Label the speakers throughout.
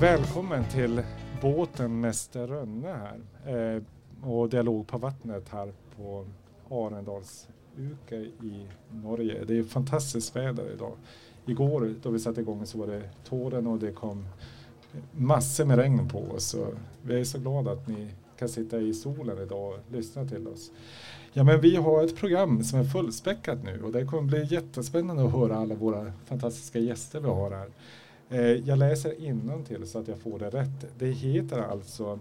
Speaker 1: men välkommen till båten Mäster Rönne här eh, och dialog på vattnet här på Arendalsuke i Norge. Det är fantastiskt väder idag. Igår då vi satte igång så var det tåren och det kom massor med regn på oss. Så vi är så glada att ni kan sitta i solen idag och lyssna till oss. Ja, men vi har ett program som är fullspäckat nu och det kommer bli jättespännande att höra alla våra fantastiska gäster vi har här. Eh, jag läser till så att jag får det rätt. Det heter alltså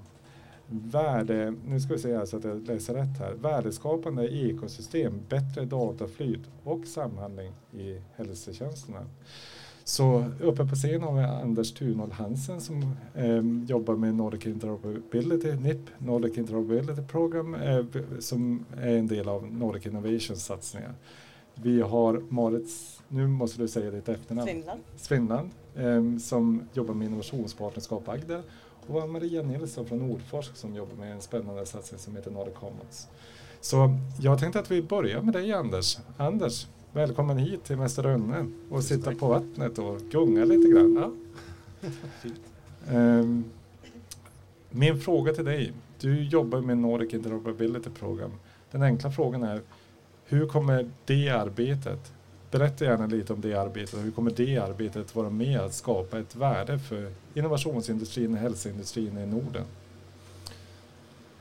Speaker 1: värde, nu ska vi se så att jag läser rätt här, värdeskapande ekosystem, bättre dataflyt och samhandling i hälsotjänsterna. Så uppe på scen har vi Anders Thunholm Hansen som eh, jobbar med Nordic Interoperability, NIP, Nordic Interoperability Program, eh, som är en del av Nordic Innovation satsningar. Vi har Marit, nu måste du säga ditt efternamn.
Speaker 2: Svindland.
Speaker 1: Svindland som jobbar med innovationspartnerskap Agder och Maria Nilsson från Nordforsk som jobbar med en spännande satsning som heter Nordic Commons. Så jag tänkte att vi börjar med dig Anders. Anders, välkommen hit till Mäster Rönne och sitta på vattnet och gunga lite grann. Ja. um, min fråga till dig, du jobbar med Nordic Interoperability Program. Den enkla frågan är, hur kommer det arbetet Berätta gärna lite om det arbetet och hur kommer det arbetet vara med att skapa ett värde för innovationsindustrin och hälsoindustrin i Norden?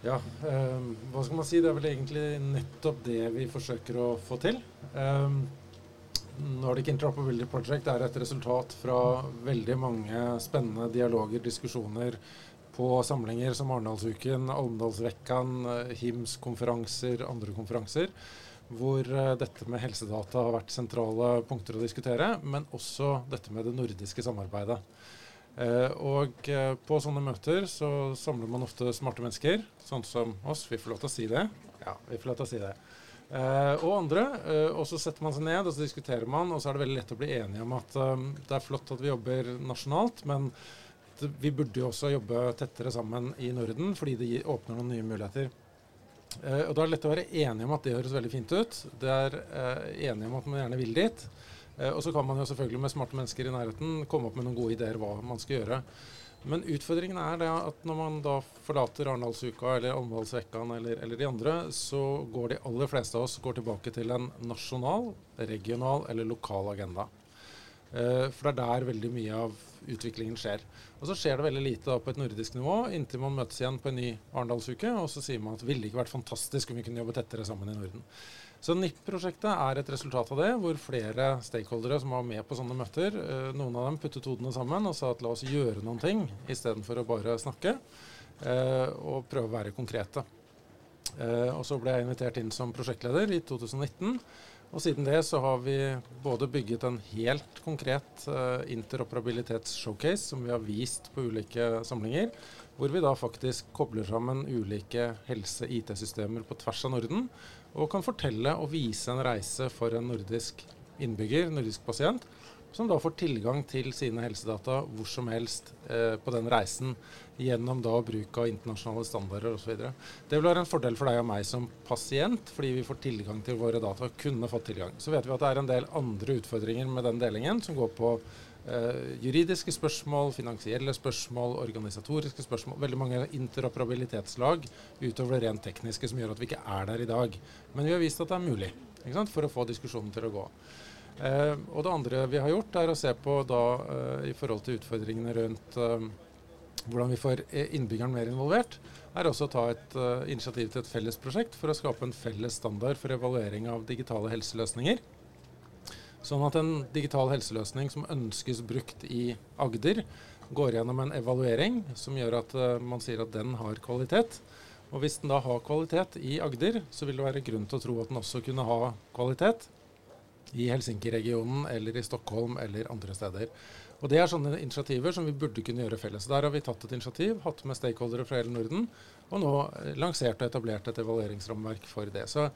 Speaker 3: Ja, eh, vad ska man säga? Det är väl egentligen nettopp det vi försöker att få till. Eh, Nordic Interoperability Project är ett resultat från väldigt många spännande dialoger, diskussioner på samlingar som Arendalsuken, Almedalsveckan, HIMS konferenser, andra konferenser hvor eh, dette med helsedata har vært sentrale punkter å diskutere, men også dette med det nordiske samarbeidet. Eh, og eh, på sånne møter så samler man ofte smarte mennesker, sånn som oss. Vi får lov til å si det. Ja, vi får lov til å si det. og andre. og så setter man seg ned og så diskuterer man, og så er det veldig lett å bli enige om at det er flott at vi jobber nasjonalt, men vi burde jo også jobbe tettere sammen i Norden, fordi det åpner noen nye muligheter. Uh, og Da er det lett å være enig om at det høres veldig fint ut. Det er eh, uh, enige om at man gjerne vil dit. Uh, og så kan man jo selvfølgelig med smarte mennesker i nærheten komme opp med noen gode ideer hva man skal gjøre. Men utfordringen er det at når man da forlater Arendalsuka eller Almdalsvekkan eller, eller, de andre, så går de aller fleste av oss går tilbake til en nasjonal, regional eller lokal agenda. Eh, for det er der veldig mye av utviklingen skjer. Og så skjer det veldig lite da på et nordisk nivå inntil man møtes igjen på en ny Arendalsuke, og så sier man at det ville ikke vært fantastisk om vi kunne jobbe tettere sammen i Norden. Så NIP-prosjektet er et resultat av det, hvor flere stakeholdere som var med på sånne møter, eh, noen av dem puttet hodene sammen og sa at la oss gjøre noen ting istedenfor å bare snakke, eh, og prøve å være konkrete. Og så ble jeg invitert inn som prosjektleder i 2019. Och siden det så har vi både byggt en helt konkret uh, interoperabilitets-showcase som vi har visat på olika samlingar, där vi då faktiskt kopplar samman olika hälso och IT-system på tvärs av Norden, och kan fortälla och visa en resa för en nordisk inbyggare, nordisk patient som da får tilgang til sine helsedata hvor som helst eh, på den reisen gjennom da bruk av internasjonale standarder osv. Det vil være en fordel for deg og meg som pasient, fordi vi får tilgang til våre data. kunne fått tilgang. Så vet vi at det er en del andre utfordringer med den delingen, som går på eh, juridiske spørsmål, finansielle spørsmål, organisatoriske spørsmål. Veldig mange interoperabilitetslag utover det rent tekniske som gjør at vi ikke er der i dag. Men vi har vist at det er mulig for å få diskusjonen til å gå. Eh, og det andre vi har gjort, er å se på da eh, i forhold til utfordringene rundt eh, hvordan vi får eh, innbyggeren mer involvert, er også å ta et eh, initiativ til et felles prosjekt for å skape en felles standard for evaluering av digitale helseløsninger. Sånn at en digital helseløsning som ønskes brukt i Agder, går gjennom en evaluering som gjør at eh, man sier at den har kvalitet. Og hvis den da har kvalitet i Agder, så vil det være grunn til å tro at den også kunne ha kvalitet i Helsinki-regionen eller i Stockholm eller andre steder. Og Det er sånne initiativer som vi burde kunne gjøre felles. Der har vi tatt et initiativ, hatt med stakeholdere fra hele Norden, og nå lanserat lansert og etablert et evalueringsrammeverk for det. Så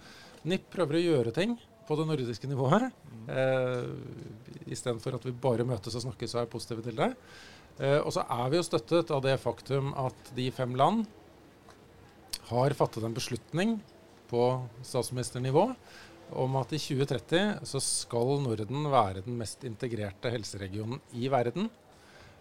Speaker 3: NIP prøver å gjøre ting på det nordiske nivået, mm. eh, istedenfor at vi bare møtes og snakkes og er positive til det. Eh, og så er vi jo støttet av det faktum at de fem land har fattet en beslutning på statsministernivå om at i 2030 så skal Norden være den mest integrerte helseregionen i verden.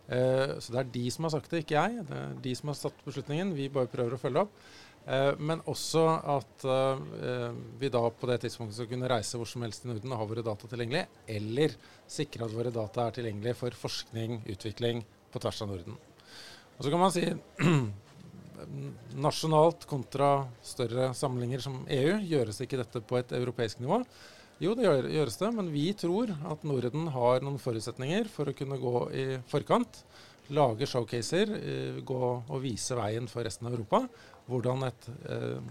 Speaker 3: Eh, så det er de som har sagt det, ikke jeg. Det er de som har satt beslutningen. Vi bare prøver å følge opp. Eh, men også at eh, vi da på det tidspunktet skal kunne reise hvor som helst i Norden og ha våre data tilgjengelig, eller sikre at våre data er tilgjengelige for forskning, utvikling på tvers av Norden. Og så kan man si nasjonalt kontra større samlinger som EU, gjøres ikke dette på et europeisk nivå? Jo, det gjøres det, men vi tror at Norden har noen forutsetninger for å kunne gå i forkant. Lage showcaser, eh, gå og vise veien for resten av Europa. Hvordan et eh,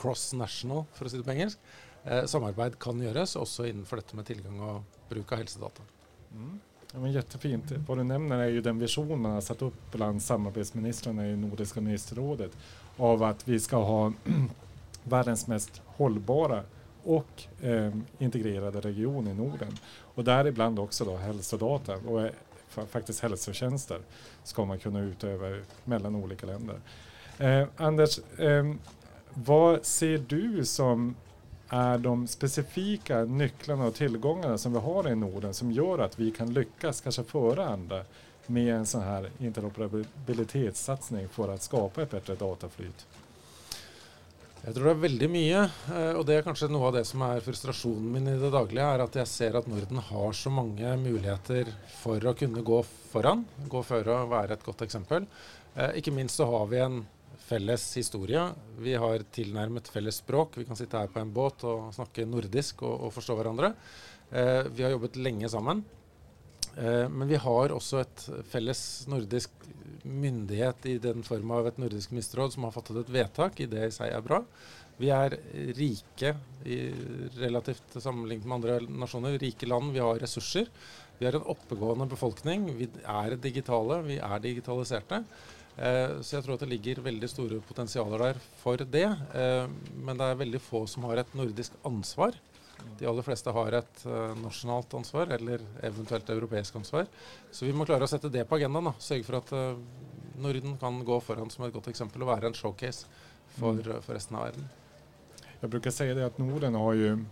Speaker 3: cross-national, for å si det på engelsk, eh, samarbeid kan gjøres, også innenfor dette med tilgang og bruk av helsedata.
Speaker 1: Mm. Ja, men jättefint. Vad du nämner är ju den vision man har satt upp bland samarbetsministrarna i Nordiska ministerrådet av att vi ska ha världens mest hållbara och eh, integrerade region i Norden. Och däribland också då hälsodata och eh, faktiskt hälsotjänster ska man kunna utöva mellan olika länder. Eh, Anders, eh, vad ser du som är de specifika nycklarna och tillgångarna som vi har i Norden som gör att vi kan lyckas kanske före andra med en sån här interoperabilitetssatsning för att skapa ett bättre dataflyt?
Speaker 3: Jag tror det är väldigt mye, eh, och det är kanske noe av det som är frustrationen min i det dagliga är att jag ser att Norden har så många möjligheter för att kunna gå foran, gå före och vara ett gott exempel. Eh, ikke minst så har vi en felles historie. Vi har tilnærmet felles språk. Vi kan sitte her på en båt og snakke nordisk og, og forstå hverandre. Eh, vi har jobbet lenge sammen. Eh, men vi har også et felles nordisk myndighet i den form av et nordisk ministerråd som har fattet et vedtak. I det i seg er bra. Vi er rike i relativt sammenlignet med andre nasjoner. Rike land. Vi har ressurser. Vi har en oppegående befolkning. Vi er digitale. Vi er digitaliserte. Eh, så jeg tror at det ligger veldig store potensialer der for det. Eh, men det er veldig få som har et nordisk ansvar. De aller fleste har et uh, nasjonalt ansvar, eller eventuelt europeisk ansvar. Så vi må klare å sette det på agendaen. Da. Sørge for at Norden kan gå foran som et godt eksempel og være en showcase for, uh, for resten av verden.
Speaker 1: Jag brukar säga det att Norden har ju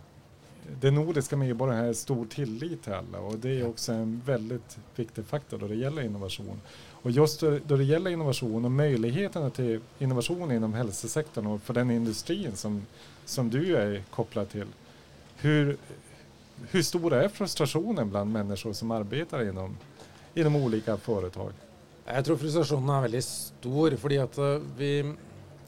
Speaker 1: det nordiska medborgarna har stor tillit till alla och det är också en väldigt viktig faktor då det gäller innovation. Och just då det gäller innovation och möjligheterna till innovation inom hälsosektorn och för den industrin som, som du är kopplad till hur, hur stor är frustrationen bland människor som arbetar inom, inom olika företag?
Speaker 3: Jag tror frustrationen är väldigt stor. för att eh, vi,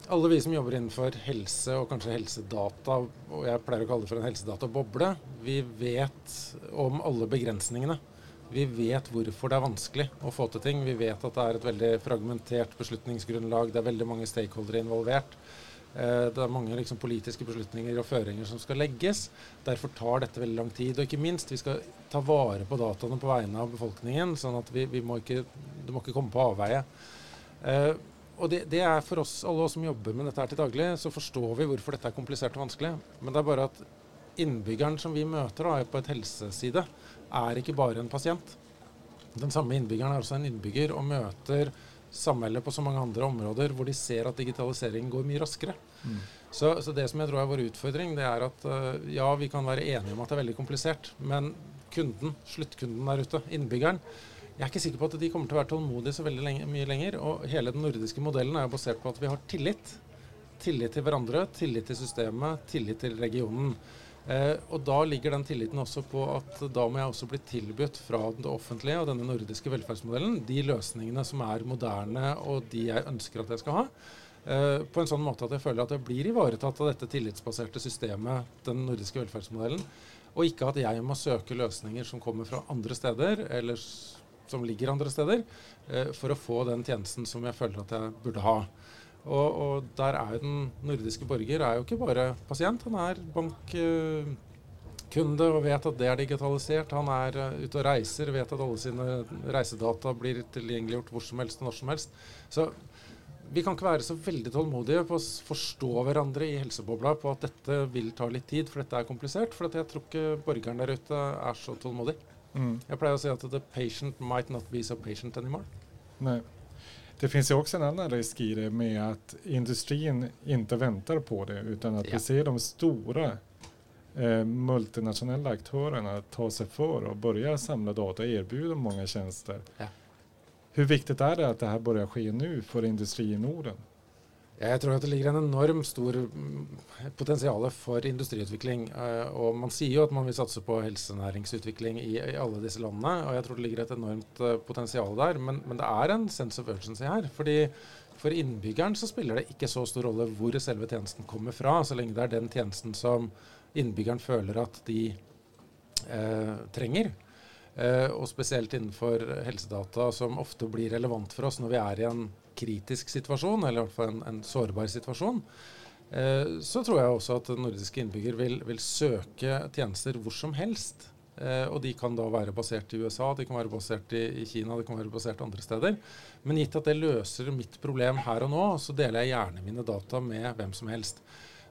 Speaker 3: alla vi som jobbar innenfor helse och kanske hälsodata och jag pleier å kalle det for en helsedataboble, vi vet om alla begränsningarna. Vi vet hvorfor det er vanskelig å få til ting. Vi vet at det er et veldig fragmentert beslutningsgrunnlag. Det er veldig mange stakeholdere involvert. Eh, det er mange liksom, politiske beslutninger og føringer som skal legges. Derfor tar dette veldig lang tid. Og ikke minst, vi skal ta vare på dataene på vegne av befolkningen. sånn at vi, vi må ikke, det må ikke komme på avveie. Uh, og det, det, er for oss, alle oss som jobber med dette her til daglig, så forstår vi hvorfor dette er komplisert og vanskelig. Men det er bare at innbyggeren som vi møter da, på et helseside, er ikke bare en pasient. Den samme innbyggeren er også en innbygger og møter samhället på så mange andre områder hvor de ser at digitalisering går mye raskere. Mm. Så, så, det som jeg tror er vår utfordring, det er at uh, ja, vi kan være enige om at det er veldig komplisert, men kunden, sluttkunden der ute, innbyggeren, jeg er ikke sikker på at de kommer til å være tålmodige så veldig lenge, mye lenger. Og hele den nordiske modellen er basert på at vi har tillit. Tillit til hverandre, tillit til systemet, tillit til regionen. Eh, og da ligger den tilliten også på at da må jeg også bli tilbudt fra det offentlige og denne nordiske velferdsmodellen de løsningene som er moderne og de jeg ønsker at jeg skal ha. Eh, på en sånn måte at jeg føler at jeg blir ivaretatt av dette tillitsbaserte systemet, den nordiske velferdsmodellen. Og ikke at jeg må søke løsninger som kommer fra andre steder, eller som ligger andre steder, eh, for å få den tjenesten som jeg føler at jeg burde ha. Og, og, der er den nordiske borger er jo ikke bare pasient, han er bankkunde og vet at det er digitalisert. Han er uh, ute og reiser, vet at alle sine reisedata blir tilgjengeliggjort hvor som helst og når som helst. Så vi kan ikke være så veldig tålmodige på å forstå hverandre i helsebobla på at dette vil ta litt tid, for dette er komplisert. For jeg tror ikke borgeren der ute er så tålmodig. Mm. Jeg pleier å si at the patient might not be so patient anymore.
Speaker 1: Nei. Det finns ju också en annan risk i det med att industrin inte väntar på det utan att ja. vi ser de stora eh, multinationella aktörerna ta sig för och börja samla data och erbjuda många tjänster. Ja. hur viktigt är det att det här börjar ske nu för industri i Norden?
Speaker 3: Jeg tror at det ligger en enorm stor mm, potensial for industriutvikling. Eh, og man sier jo at man vil satse på helsenæringsutvikling i, i alle disse landene. Og jeg tror det ligger et enormt eh, potensial der. Men, men, det er en sense of urgency her. fordi for innbyggeren så spiller det ikke så stor rolle hvor selve tjenesten kommer fra, så lenge det er den tjenesten som innbyggeren føler at de eh, trenger. Eh, og spesielt innenfor helsedata, som ofte blir relevant for oss når vi er i en kritisk situasjon, eller i hvert fall en, en sårbar situasjon, eh, så tror jeg også at nordiske innbygger vil, vil søke tjenester hvor som helst. Eh, og de kan da være basert i USA, de kan være basert i, i, Kina, de kan være basert andre steder. Men gitt at det løser mitt problem her og nå, så deler jeg gjerne mine data med hvem som helst.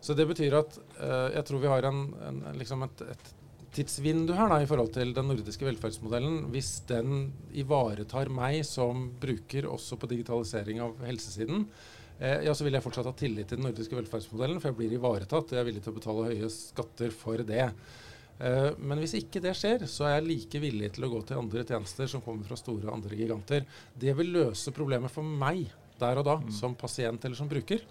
Speaker 3: Så det betyr at eh, jeg tror vi har en, en, liksom et, et tidsvindu her da, i forhold til den nordiske velferdsmodellen, hvis den ivaretar meg som bruker også på digitalisering av helsesiden, eh, ja, så vil jeg fortsatt ha tillit til den nordiske velferdsmodellen, for jeg blir ivaretatt. Jeg er villig til å betale høye skatter for det. Eh, men hvis ikke det skjer, så er jeg like villig til å gå til andre tjenester som kommer fra store andre giganter. Det vil løse problemet for meg der og da, mm. som pasient eller som bruker.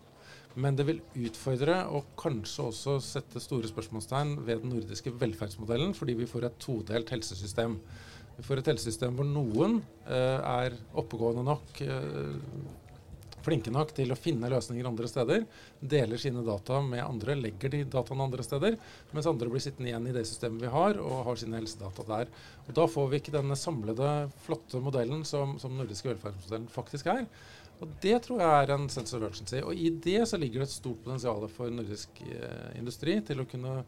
Speaker 3: Men det vil utfordre og kanskje også sette store spørsmålstegn ved den nordiske velferdsmodellen, fordi vi får et todelt helsesystem. Vi får et helsesystem hvor noen eh, er oppegående nok, eh, flinke nok til å finne løsninger andre steder, deler sine data med andre, legger de dataene andre steder, mens andre blir sittende igjen i det systemet vi har, og har sine helsedata der. Og Da får vi ikke denne samlede, flotte modellen som, som den nordiske velferdsmodellen faktisk er. Og Det tror jeg er en sense of urgency. Og i det så ligger det et stort potensial for nordisk eh, industri til å kunne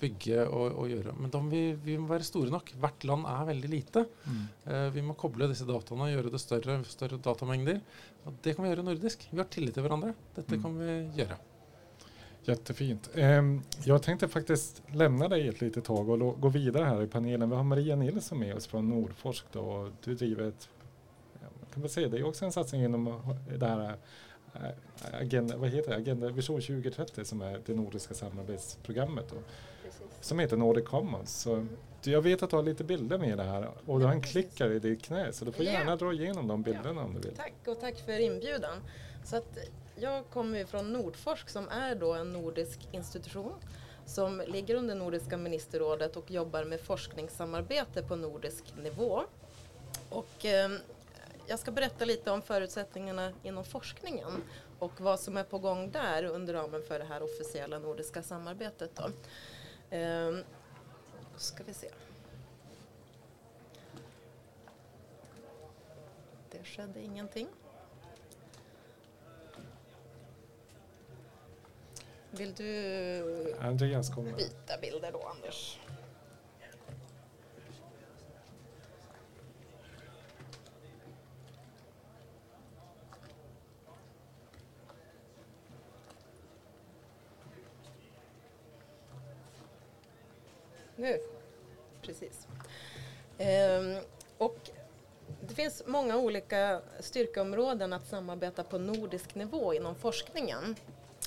Speaker 3: bygge og, og, gjøre. Men da må vi, vi, må være store nok. Hvert land er veldig lite. Mm. Eh, vi må koble disse dataene og gjøre det større, større datamengder. Og det kan vi gjøre nordisk. Vi har tillit til hverandre. Dette mm. kan vi gjøre.
Speaker 1: Jättefint. Um, jag tänkte faktiskt lämna dig ett litet tag och gå vidare här i panelen. Vi har Maria Nilsson med oss från Nordforsk. Då, och du driver ett kan man säga. Det är också en satsning inom det här eh, Agenda, vad heter det? Agenda Vision 2030 som är det nordiska samarbetsprogrammet. Då, som heter Nordic Commons. Så, jag vet att du har lite bilder med det här och du har en klickare i ditt knä så du får gärna dra igenom de bilderna ja. om du vill.
Speaker 2: Tack och tack för inbjudan. Så att jag kommer från Nordforsk som är då en nordisk institution som ligger under Nordiska ministerrådet och jobbar med forskningssamarbete på nordisk nivå. Och, eh, jag ska berätta lite om förutsättningarna inom forskningen och vad som är på gång där under ramen för det här officiella nordiska samarbetet. Då. Ehm, ska vi se. Det skedde ingenting. Vill du byta bilder då, Anders? Nu, precis. Ehm, och det finns många olika styrkeområden att samarbeta på nordisk nivå inom forskningen.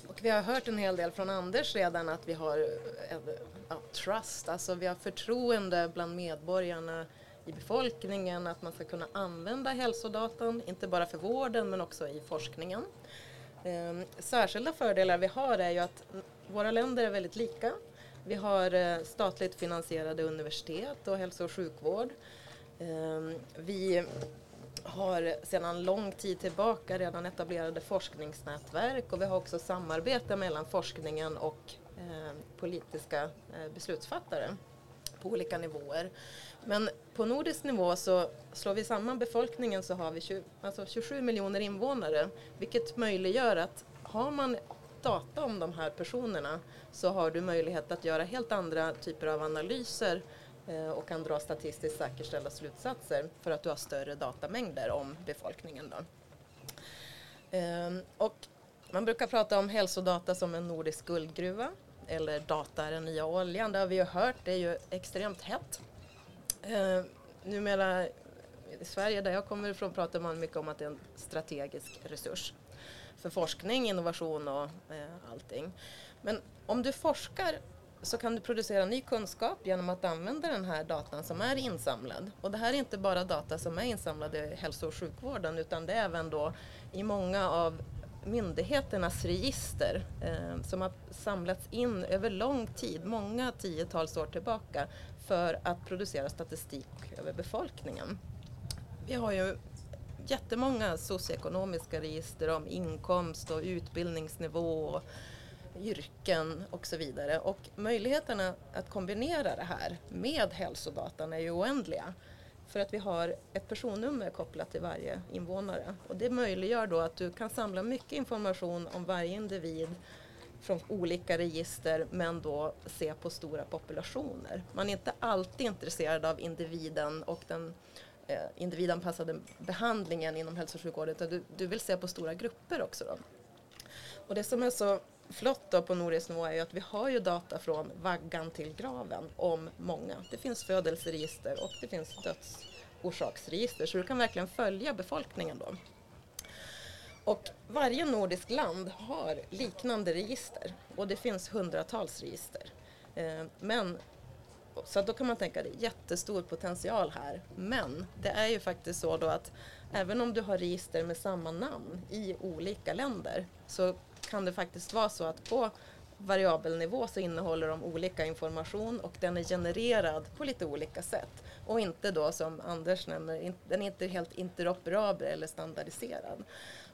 Speaker 2: Och vi har hört en hel del från Anders redan att vi har eh, ja, trust, alltså vi har förtroende bland medborgarna i befolkningen att man ska kunna använda hälsodatan, inte bara för vården men också i forskningen. Ehm, särskilda fördelar vi har är ju att våra länder är väldigt lika. Vi har eh, statligt finansierade universitet och hälso och sjukvård. Ehm, vi har sedan lång tid tillbaka redan etablerade forskningsnätverk och vi har också samarbete mellan forskningen och ehm, politiska eh, beslutsfattare på olika nivåer. Men på nordisk nivå så slår vi samman befolkningen så har vi 20, alltså 27 miljoner invånare vilket möjliggör att har man data om de här personerna så har du möjlighet att göra helt andra typer av analyser eh, Eh, och kan dra statistiskt säkerställda slutsatser för att du har större datamängder om befolkningen. Då. Ehm, och man brukar prata om hälsodata som en nordisk guldgruva eller data är den nya oljan. Det har vi ju hört, det är ju extremt hett. Ehm, numera i Sverige där jag kommer ifrån pratar man mycket om att det är en strategisk resurs för forskning, innovation och eh, allting. Men om du forskar så kan du producera ny kunskap genom att använda den här datan som är insamlad. Och det här är inte bara data som är insamlade i hälso och sjukvården utan det är även då i många av myndigheternas register eh, som har samlats in över lång tid, många tiotals år tillbaka, för att producera statistik över befolkningen. Vi har ju jättemånga socioekonomiska register om inkomst och utbildningsnivå, och yrken och så vidare. Och möjligheterna att kombinera det här med hälsodatan är ju oändliga. För att vi har ett personnummer kopplat till varje invånare. Och det möjliggör då att du kan samla mycket information om varje individ från olika register men då se på stora populationer. Man är inte alltid intresserad av individen och den eh, individanpassade behandlingen inom hälso och sjukvården utan du, du vill se på stora grupper också. Då. Och det som är så flott då på nordisk nivå är ju att vi har ju data från vaggan till graven om många. Det finns födelseregister och det finns dödsorsaksregister så du kan verkligen följa befolkningen då. Och varje nordiskt land har liknande register och det finns hundratals register. Eh, men, så då kan man tänka att det är jättestor potential här. Men det är ju faktiskt så då att även om du har register med samma namn i olika länder så kan det faktiskt vara så att på variabelnivå så innehåller de olika information och den är genererad på lite olika sätt. Och inte då som Anders nämner, den är inte helt interoperabel eller standardiserad.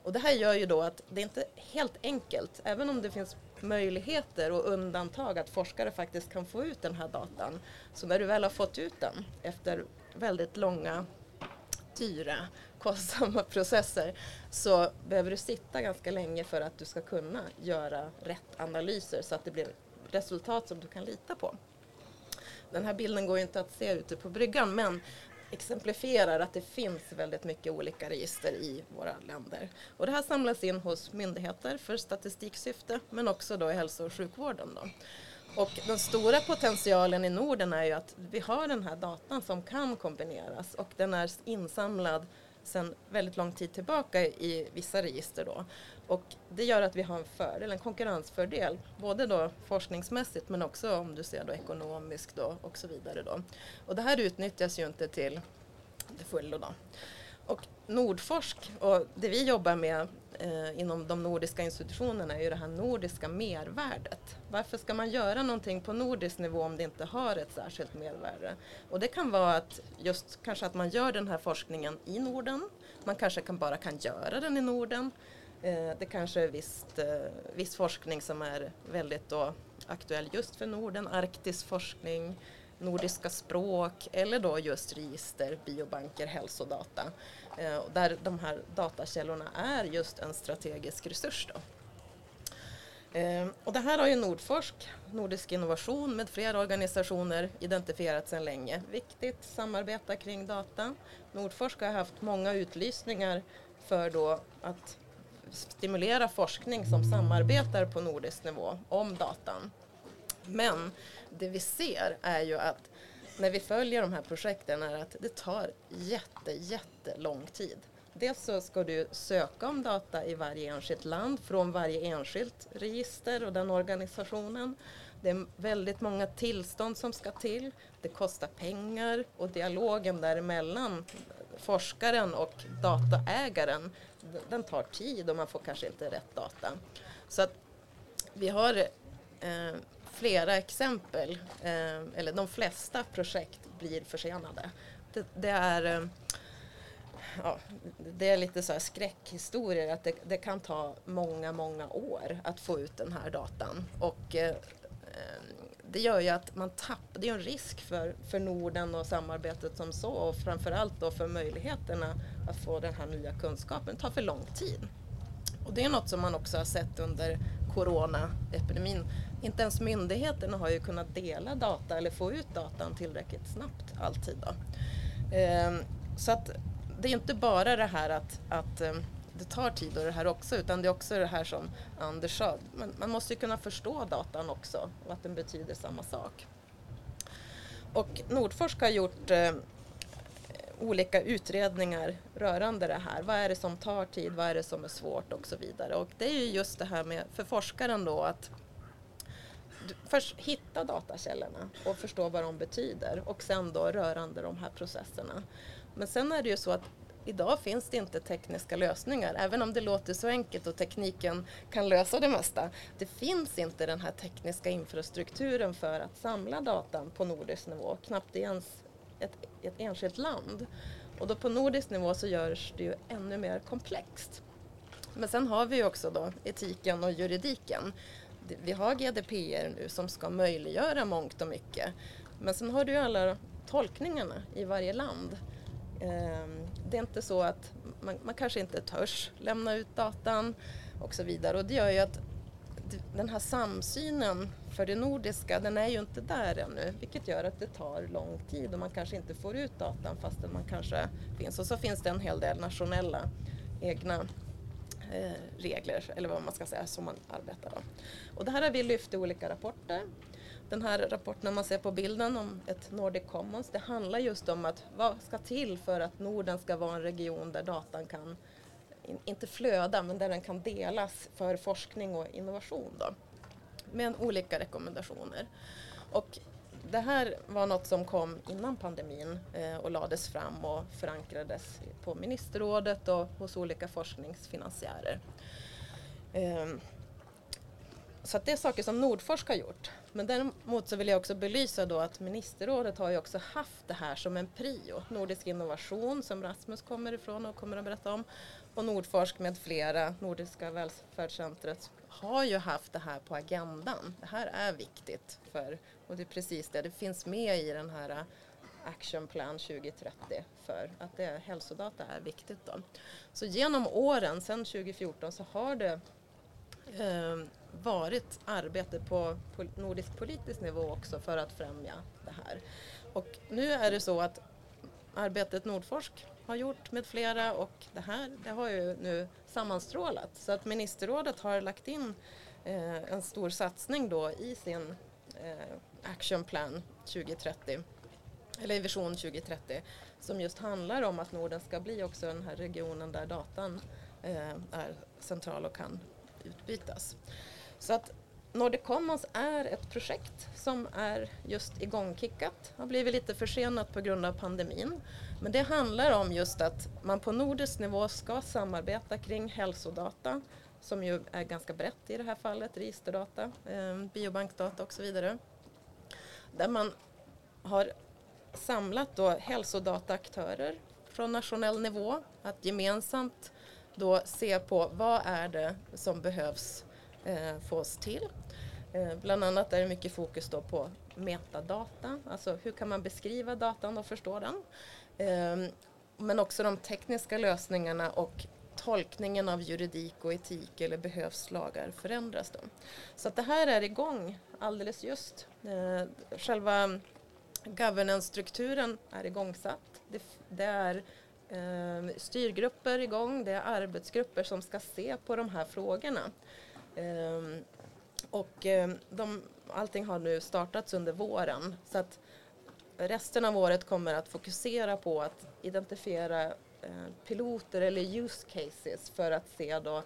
Speaker 2: Och det här gör ju då att det är inte helt enkelt, även om det finns möjligheter och undantag att forskare faktiskt kan få ut den här datan. Så när du väl har fått ut den efter väldigt långa, dyra, kostsamma processer så behöver du sitta ganska länge för att du ska kunna göra rätt analyser så att det blir resultat som du kan lita på. Den här bilden går inte att se ute på bryggan men exemplifierar att det finns väldigt mycket olika register i våra länder. Och det här samlas in hos myndigheter för statistiksyfte men också då i hälso och sjukvården. Då. Och den stora potentialen i Norden är ju att vi har den här datan som kan kombineras och den är insamlad sedan väldigt lång tid tillbaka i vissa register. Då. Och det gör att vi har en fördel, en konkurrensfördel, både då forskningsmässigt men också om du ser då ekonomiskt då och så vidare. Då. Och det här utnyttjas ju inte till det fullo. Då. Och Nordforsk och det vi jobbar med eh, inom de nordiska institutionerna är ju det här nordiska mervärdet. Varför ska man göra någonting på nordisk nivå om det inte har ett särskilt mervärde? Och det kan vara att just kanske att man gör den här forskningen i Norden. Man kanske kan bara kan göra den i Norden. Eh, det kanske är visst, eh, viss forskning som är väldigt då aktuell just för Norden, arktisk forskning, nordiska språk eller då just register, biobanker, hälsodata. Eh, där de här datakällorna är just en strategisk resurs. Då. Eh, och det här har ju Nordforsk, Nordisk innovation med flera organisationer identifierat sedan länge. Viktigt samarbeta kring data. Nordforsk har haft många utlysningar för då att stimulera forskning som samarbetar på nordisk nivå om datan. Men det vi ser är ju att när vi följer de här projekten är att det tar jätte, jättelång tid. Dels så ska du söka om data i varje enskilt land från varje enskilt register och den organisationen. Det är väldigt många tillstånd som ska till. Det kostar pengar och dialogen däremellan, forskaren och dataägaren, den tar tid och man får kanske inte rätt data. Så att vi har eh, flera exempel, eh, eller de flesta projekt blir försenade. Det, det är, eh, ja, det är lite så här skräckhistorier att det, det, kan ta många, många år att få ut den här datan. Och eh, eh det gör ju att man tappar, det är en risk för, för Norden och samarbetet som så och framförallt då för möjligheterna att få den här nya kunskapen. Det tar för lång tid. Och det är något som man också har sett under coronaepidemin inte ens myndigheterna har ju kunnat dela data eller få ut datan tillräckligt snabbt alltid. Då. Ehm, så att det är inte bara det här att, att ehm, det tar tid och det här också utan det är också det här som Anders sa, man, man måste ju kunna förstå datan också och att den betyder samma sak. Och Nordforsk har gjort eh, olika utredningar rörande det här. Vad är det som tar tid, vad är det som är svårt och så vidare. Och det är ju just det här med för forskaren då att först hitta datakällorna och förstå vad de betyder och sen då rörande de här processerna. Men sen är det ju så att idag finns det inte tekniska lösningar, även om det låter så enkelt och tekniken kan lösa det mesta. Det finns inte den här tekniska infrastrukturen för att samla datan på nordisk nivå, knappt ens ett, ett enskilt land. Och då på nordisk nivå så görs det ju ännu mer komplext. Men sen har vi ju också då etiken och juridiken. Vi har GDPR nu som ska möjliggöra mångt och mycket. Men sen har du alla tolkningarna i varje land. Ehm, det är inte så att man, man kanske inte törs lämna ut datan och så vidare. Och det gör ju att den här samsynen för det nordiska, den är ju inte där ännu, vilket gör att det tar lång tid och man kanske inte får ut datan fastän man kanske finns. Och så finns det en hel del nationella egna eh, regler, eller vad man ska säga, som man arbetar med. Och det här har vi lyft i olika rapporter. Den här rapporten man ser på bilden om ett Nordic Commons, det handlar just om att vad ska till för att Norden ska vara en region där datan kan, inte flöda, men där den kan delas för forskning och innovation då. Med olika rekommendationer. Och det här var något som kom innan pandemin eh, och lades fram och förankrades på ministerrådet och hos olika forskningsfinansiärer. Eh, så det är saker som Nordforsk har gjort. Men däremot så vill jag också belysa då att ministerrådet har ju också haft det här som en prio. Nordisk innovation som Rasmus kommer ifrån och kommer att berätta om och Nordforsk med flera, Nordiska välfärdscentret har ju haft det här på agendan. Det här är viktigt för, och det är precis det, det finns med i den här Action Plan 2030 för att det, hälsodata är viktigt. Då. Så genom åren, sedan 2014, så har det eh, varit arbete på nordisk politisk nivå också för att främja det här. Och nu är det så att arbetet Nordforsk har gjort med flera och det här det har ju nu sammanstrålat så att ministerrådet har lagt in eh, en stor satsning då i sin eh, Action Plan 2030 eller i Vision 2030 som just handlar om att Norden ska bli också den här regionen där datan eh, är central och kan utbytas. Så att Nordic Commons är ett projekt som är just igångkickat. Har blivit lite försenat på grund av pandemin. Men det handlar om just att man på nordisk nivå ska samarbeta kring hälsodata som ju är ganska brett i det här fallet, registerdata, eh, biobankdata och så vidare. Där man har samlat då hälsodataaktörer från nationell nivå att gemensamt då se på vad är det som behövs eh, fås till. Eh, bland annat är det mycket fokus då på metadata, alltså hur kan man beskriva datan och förstå den. Eh, men också de tekniska lösningarna och tolkningen av juridik och etik eller behövs lagar förändras. Då. Så att det här är igång alldeles just. Eh, själva governance-strukturen är igångsatt. Det, det är ehm, styrgrupper igång, det är arbetsgrupper som ska se på de här frågorna. Um, och ehm, de, allting har nu startats under våren. Så att resten av året kommer att fokusera på att identifiera eh, piloter eller use cases för att se då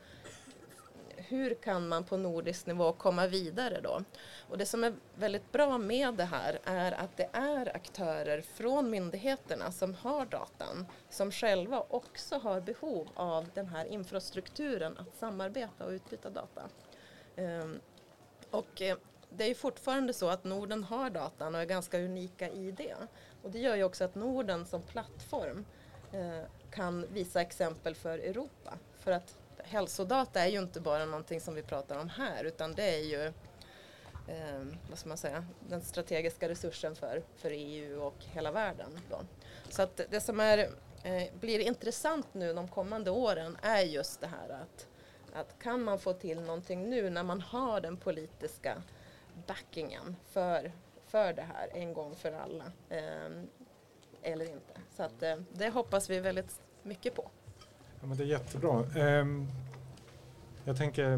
Speaker 2: hur kan man på nordisk nivå komma vidare då? Och det som är väldigt bra med det här är att det är aktörer från myndigheterna som har datan som själva också har behov av den här infrastrukturen att samarbeta och utbyta data. Ehm, och eh, det är fortfarande så att Norden har datan och är ganska unika i det. Och det gör ju också att Norden som plattform eh, kan visa exempel för Europa. För att hälsodata är ju inte bara någonting som vi pratar om här utan det är ju eh, vad ska man säga, den strategiska resursen för, för EU och hela världen. Då. Så att det som är, eh, blir intressant nu de kommande åren är just det här att, att kan man få till någonting nu när man har den politiska backingen för, för det här en gång för alla eh, eller inte. Så att, eh, det hoppas vi väldigt mycket på.
Speaker 1: Ja, men det är jättebra. Um, jag tänker,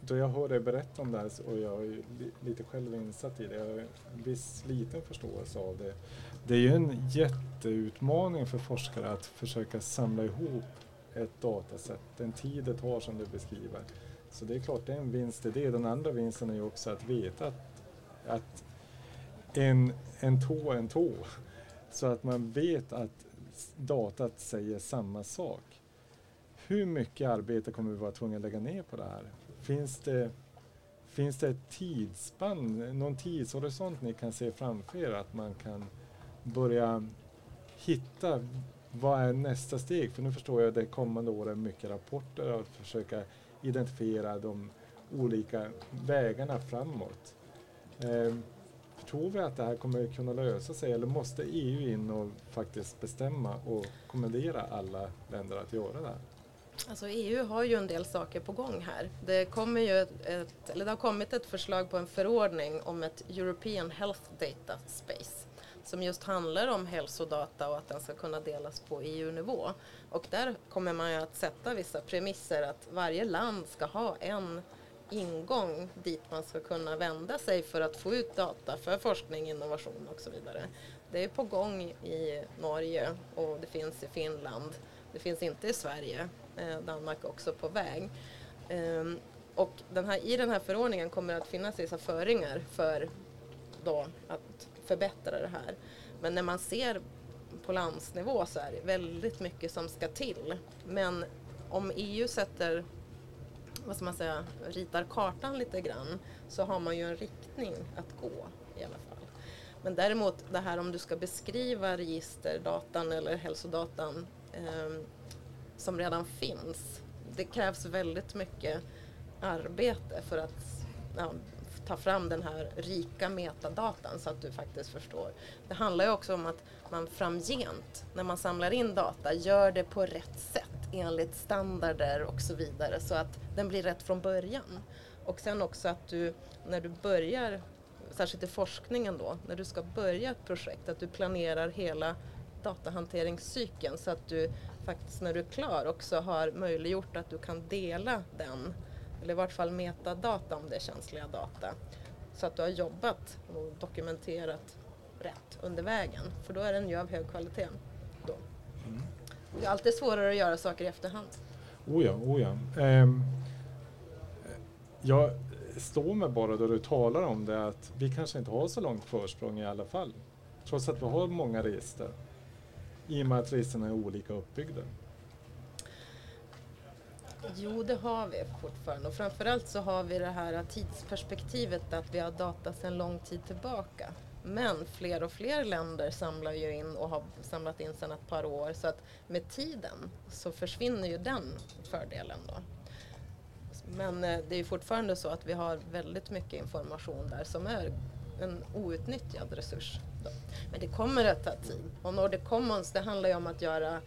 Speaker 1: då jag hör dig berätta om det här och jag är lite själv insatt i det, jag har en viss liten förståelse av det. Det är ju en jätteutmaning för forskare att försöka samla ihop ett datasätt, den tid det tar som du beskriver, Så det är klart det är en vinst i det. Den andra vinsten är ju också att veta att, att en, en tå är en tå. Så att man vet att datat säger samma sak. Hur mycket arbete kommer vi vara tvungna att lägga ner på det här? Finns det, finns det ett tidsspann, någon tidshorisont ni kan se framför er att man kan börja hitta vad är nästa steg? För nu förstår jag att det kommande åren mycket rapporter och försöka identifiera de olika vägarna framåt. Eh, tror vi att det här kommer kunna lösa sig eller måste EU in och faktiskt bestämma och kommendera alla länder att göra det här?
Speaker 2: Alltså EU har ju en del saker på gång här. Det, kommer ju ett, eller det har kommit ett förslag på en förordning om ett European Health Data Space som just handlar om hälsodata och att den ska kunna delas på EU-nivå. Och där kommer man ju att sätta vissa premisser att varje land ska ha en ingång dit man ska kunna vända sig för att få ut data för forskning, innovation och så vidare. Det är på gång i Norge och det finns i Finland. Det finns inte i Sverige. Eh, Danmark är också på väg. Ehm, och den här, i den här förordningen kommer det att finnas vissa föringar för då att förbättra det här. Men när man ser på landsnivå så är det väldigt mycket som ska till. Men om EU sätter, vad ska man säga, ritar kartan lite grann så har man ju en riktning att gå i alla fall. Men däremot det här om du ska beskriva registerdatan eller hälsodatan eh, som redan finns. Det krävs väldigt mycket arbete för att ja, ta fram den här rika metadatan så att du faktiskt förstår. Det handlar ju också om att man framgent när man samlar in data gör det på rätt sätt enligt standarder och så vidare så att den blir rätt från början. Och sen också att du när du börjar, särskilt i forskningen då, när du ska börja ett projekt, att du planerar hela datahanteringscykeln så att du faktiskt när du är klar också har möjliggjort att du kan dela den eller i vart fall metadata om det är känsliga data. Så att du har jobbat och dokumenterat rätt under vägen, för då är den ju av hög kvalitet. Det är alltid svårare att göra saker i efterhand.
Speaker 1: Oh ja, oh ja. Um, jag står mig bara då du talar om det att vi kanske inte har så långt försprång i alla fall. Trots att vi har många register. I och med att registren är olika uppbyggda.
Speaker 2: Jo, det har vi fortfarande och framförallt så har vi det här tidsperspektivet att vi har data sedan lång tid tillbaka. Men fler och fler länder samlar ju in och har samlat in sedan ett par år så att med tiden så försvinner ju den fördelen då. Men eh, det är fortfarande så att vi har väldigt mycket information där som är en outnyttjad resurs. Då. Men det kommer att ta tid. Och Nordic Commons det handlar ju om att göra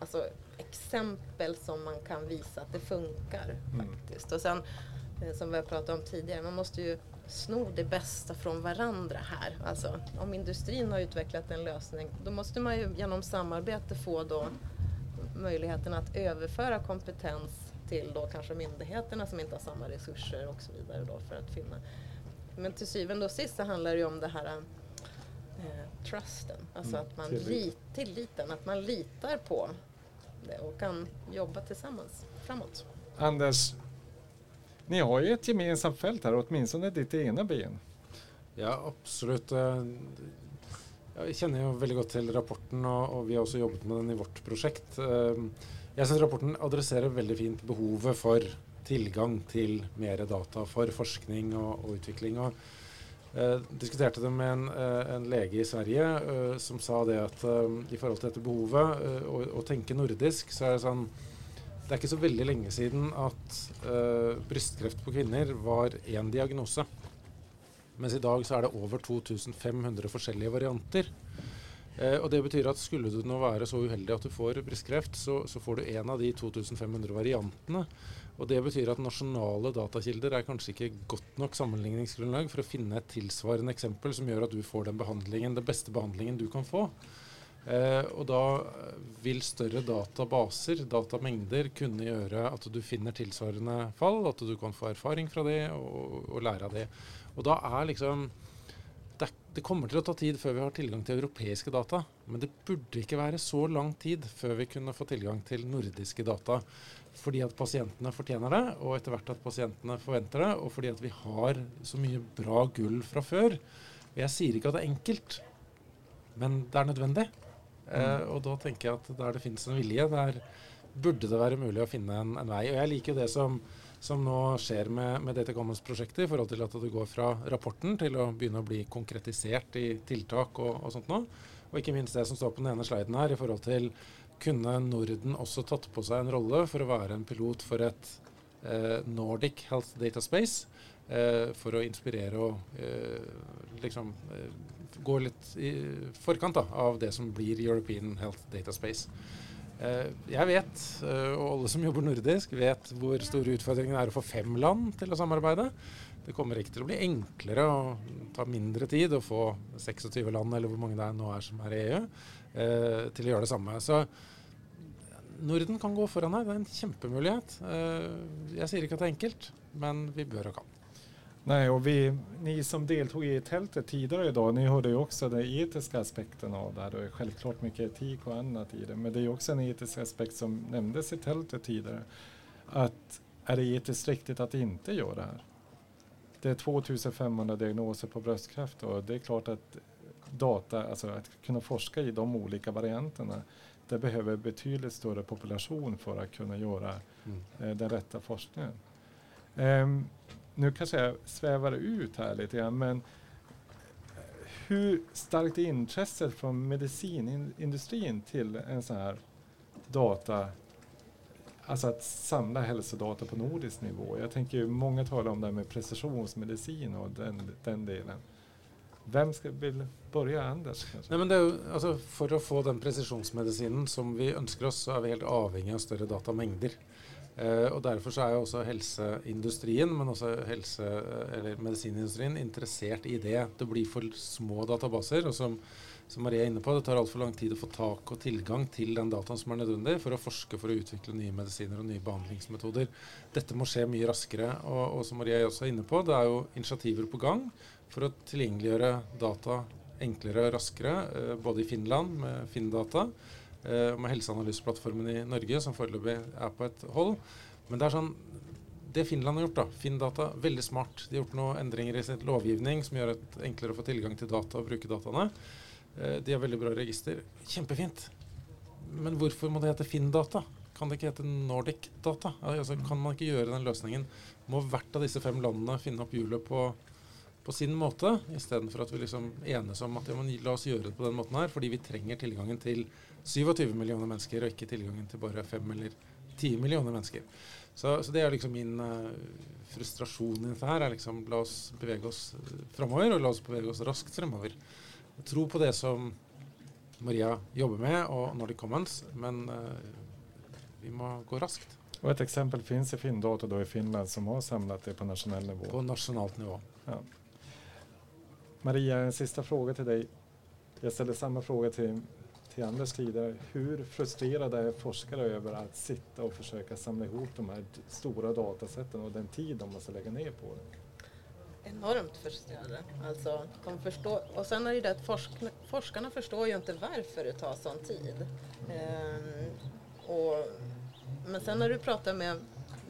Speaker 2: alltså, exempel som man kan visa att det funkar mm. faktiskt. Och sen eh, som vi har pratat om tidigare, man måste ju sno det bästa från varandra här. Alltså, om industrin har utvecklat en lösning, då måste man ju genom samarbete få då möjligheten att överföra kompetens till då kanske myndigheterna som inte har samma resurser och så vidare då för att finna. Men till syvende och sist så handlar det ju om det här eh, trusten, alltså mm, att man tillit. tilliten, att man litar på det och kan jobba tillsammans framåt.
Speaker 1: Anders, ni har ju ett gemensamt fält här, åtminstone ditt ena ben.
Speaker 3: Ja, absolut. Eh, jag känner ju väldigt gott till rapporten och, vi har också jobbat med den i vårt projekt. Eh, jag syns rapporten adresserar väldigt fint behovet för tillgång till mer data för forskning och, och utveckling. Och Eh, diskuterade det med en, eh, en, läge i Sverige eh, som sa det att eh, i förhållande till behovet eh, och, och tänka nordisk, så är det sånn det er ikke så veldig lenge siden at uh, brystkreft på kvinner var én diagnose. Mens i dag så er det over 2500 forskjellige varianter. Eh, og Det betyr at skulle du nå være så uheldig at du får brystkreft, så, så får du en av de 2500 variantene. Og Det betyr at nasjonale datakilder er kanskje ikke godt nok sammenligningsgrunnlag for å finne et tilsvarende eksempel som gjør at du får den behandlingen, den beste behandlingen du kan få. Eh, og Da eh, vil større databaser, datamengder, kunne gjøre at du finner tilsvarende fall, at du kan få erfaring fra det og, og lære av det. Og da er liksom det, det kommer til å ta tid før vi har tilgang til europeiske data. Men det burde ikke være så lang tid før vi kunne få tilgang til nordiske data. Fordi at pasientene fortjener det, og etter hvert at pasientene forventer det. Og fordi at vi har så mye bra gull fra før. Jeg sier ikke at det er enkelt, men det er nødvendig. Eh, mm. og da tenker jeg at der det finnes en vilje, der burde det være mulig å finne en, en vei. Og jeg liker jo det som som nå skjer med, med Data Commons-prosjektet, i forhold til at det går fra rapporten til å begynne å bli konkretisert i tiltak og, og sånt noe. Og ikke minst det som står på den ene sliden her, i forhold til kunne Norden også tatt på seg en rolle for å være en pilot for et eh, Nordic Health Data Space, Eh, for å inspirere og eh, liksom eh, gå litt i forkant da, av det som blir European Health Data Space. Eh, jeg vet, eh, og alle som jobber nordisk, vet hvor store utfordringen er å få fem land til å samarbeide. Det kommer ikke til å bli enklere og ta mindre tid å få 26 land, eller hvor mange det er nå er som er i EU, eh, til å gjøre det samme. Så Norden kan gå foran her. Det er en kjempemulighet. Eh, jeg sier ikke at det er enkelt, men vi bør og kan.
Speaker 1: Nej, och vi, ni som deltog i tältet tidigare idag, ni hörde ju också den etiska aspekten av det här. Det är självklart mycket etik och annat i det, men det är också en etisk aspekt som nämndes i tältet tidigare. Att är det etiskt riktigt att inte göra det här? Det är 2500 diagnoser på bröstcancer och det är klart att data, alltså att kunna forska i de olika varianterna, det behöver betydligt större population för att kunna göra mm. eh, den rätta forskningen. Um, nu kanske jag svävar ut här lite grann, men hur starkt är intresset från medicinindustrin till en sån här data, alltså att samla hälsodata på nordisk nivå? Jag tänker många talar om det här med precisionsmedicin och den, den delen. Vem ska vill börja, Anders?
Speaker 3: Nej, men det är, alltså, för att få den precisionsmedicinen som vi önskar oss, så är vi helt avhängiga av större datamängder. Uh, og Derfor så er jo også helseindustrien, men også helse, eh, eller medisinindustrien interessert i det. Det blir for små databaser. og som, som Marie er inne på, Det tar altfor lang tid å få tak og tilgang til den dataen som er nødvendig for å forske for å utvikle nye medisiner og nye behandlingsmetoder. Dette må skje mye raskere. Og, og som Marie også er inne på, det er jo initiativer på gang for å tilgjengeliggjøre data enklere og raskere, uh, både i Finland med Finn-data Eh, med helseanalyseplattformen i Norge, som foreløpig er på et hold. Men det er sånn det Finland har gjort, da, Finndata, veldig smart. De har gjort noen endringer i sin lovgivning som gjør det enklere å få tilgang til data og bruke dataene. Eh, de har veldig bra register. Kjempefint. Men hvorfor må det hete Finndata? Kan det ikke hete Nordic Data? Altså, kan man ikke gjøre den løsningen? Må hvert av disse fem landene finne opp hjulet på, på sin måte, istedenfor at vi liksom enes om at ja, la oss gjøre det på den måten her, fordi vi trenger tilgangen til 27 millioner mennesker, og ikke tilgangen til bare 5 eller 10 millioner mennesker. Så, så det er liksom min uh, frustrasjon i dette her. er liksom La oss bevege oss uh, framover, og la oss bevege oss raskt fremover. Tro på det som Maria jobber med, og Nordic Commons, men uh, vi må gå raskt.
Speaker 1: Och ett exempel finns i Finndata då i Finland som har samlat det på nationell nivå.
Speaker 3: På nationellt nivå. Ja.
Speaker 1: Maria, en sista fråga till dig. Jag ställer samma fråga till till Anders tidigare, hur frustrerade är forskare över att sitta och försöka samla ihop de här stora datasätten och den tid de måste lägga ner på det?
Speaker 2: Enormt frustrerade. Alltså, de förstår, och sen är det det att forsk, forskarna förstår ju inte varför det tar sån tid. Ehm, och, men sen när du pratar med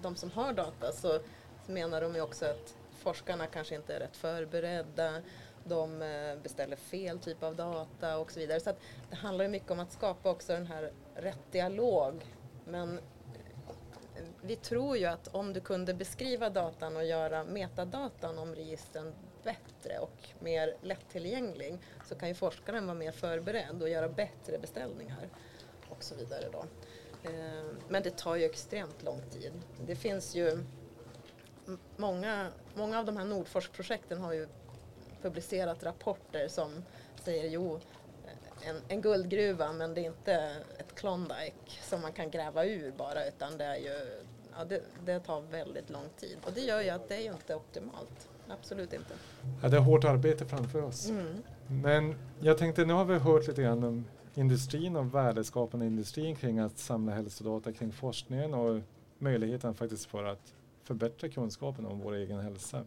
Speaker 2: de som har data så, så menar de ju också att forskarna kanske inte är rätt förberedda de eh, beställer fel typ av data och så vidare. Så det handlar ju mycket om att skapa också den här rätt dialog. Men eh, vi tror ju att om du kunde beskriva datan och göra metadatan om registren bättre och mer lättillgänglig så kan ju forskaren vara mer förberedd och göra bättre beställningar och så vidare. Då. Eh, men det tar ju extremt lång tid. Det finns ju många, många av de här Nordforsk-projekten har ju publicerat rapporter som säger jo, en, en, guldgruva men det är inte ett Klondike som man kan gräva ur bara utan det är ju ja, det, det, tar väldigt lång tid och det gör ju att det är ju inte optimalt. Absolut inte.
Speaker 1: Ja, det är hårt arbete framför oss. Mm. Men jag tänkte, nu har vi hört lite grann om industrin och värdeskapande industrin kring att samla hälsodata kring forskningen och möjligheten faktiskt för att förbättra kunskapen om vår egen hälsa.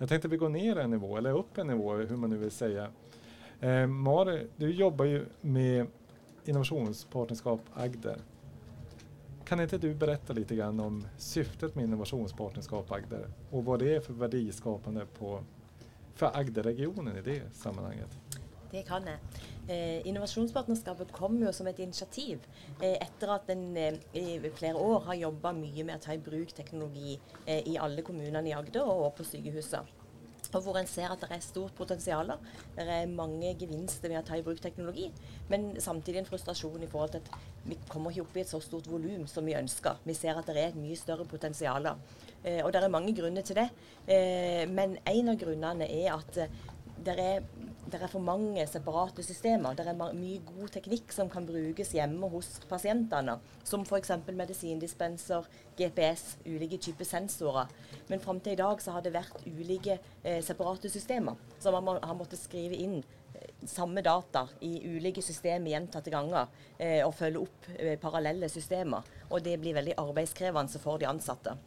Speaker 1: Jag tänkte vi går ner en nivå, eller upp en nivå, hur man nu vill säga. Eh, Mari, du jobbar ju med innovationspartnerskap Agder. Kan inte du berätta lite grann om syftet med innovationspartnerskap Agder och vad det är för värdeskapande på, för Agderregionen i det sammanhanget?
Speaker 4: Det kan jeg. Eh, innovasjonspartnerskapet kom jo som et initiativ eh, etter at en eh, i flere år har jobba mye med å ta i bruk teknologi eh, i alle kommunene i Agder og på sykehusene. Og hvor en ser at det er stort potensial. Det er mange gevinster ved å ta i bruk teknologi, men samtidig en frustrasjon i forhold til at vi kommer ikke opp i et så stort volum som vi ønsker. Vi ser at det er et mye større potensial. Eh, og det er mange grunner til det. Eh, men en av grunnene er at eh, det er, det er for mange separate systemer. Det er mye god teknikk som kan brukes hjemme hos pasientene. Som f.eks. medisindispenser, GPS, ulike typer sensorer. Men fram til i dag så har det vært ulike eh, separate systemer. Så man må, har måttet skrive inn eh, samme data i ulike systemer gjentatte ganger. Eh, og følge opp eh, parallelle systemer. Og det blir veldig arbeidskrevende for de ansatte.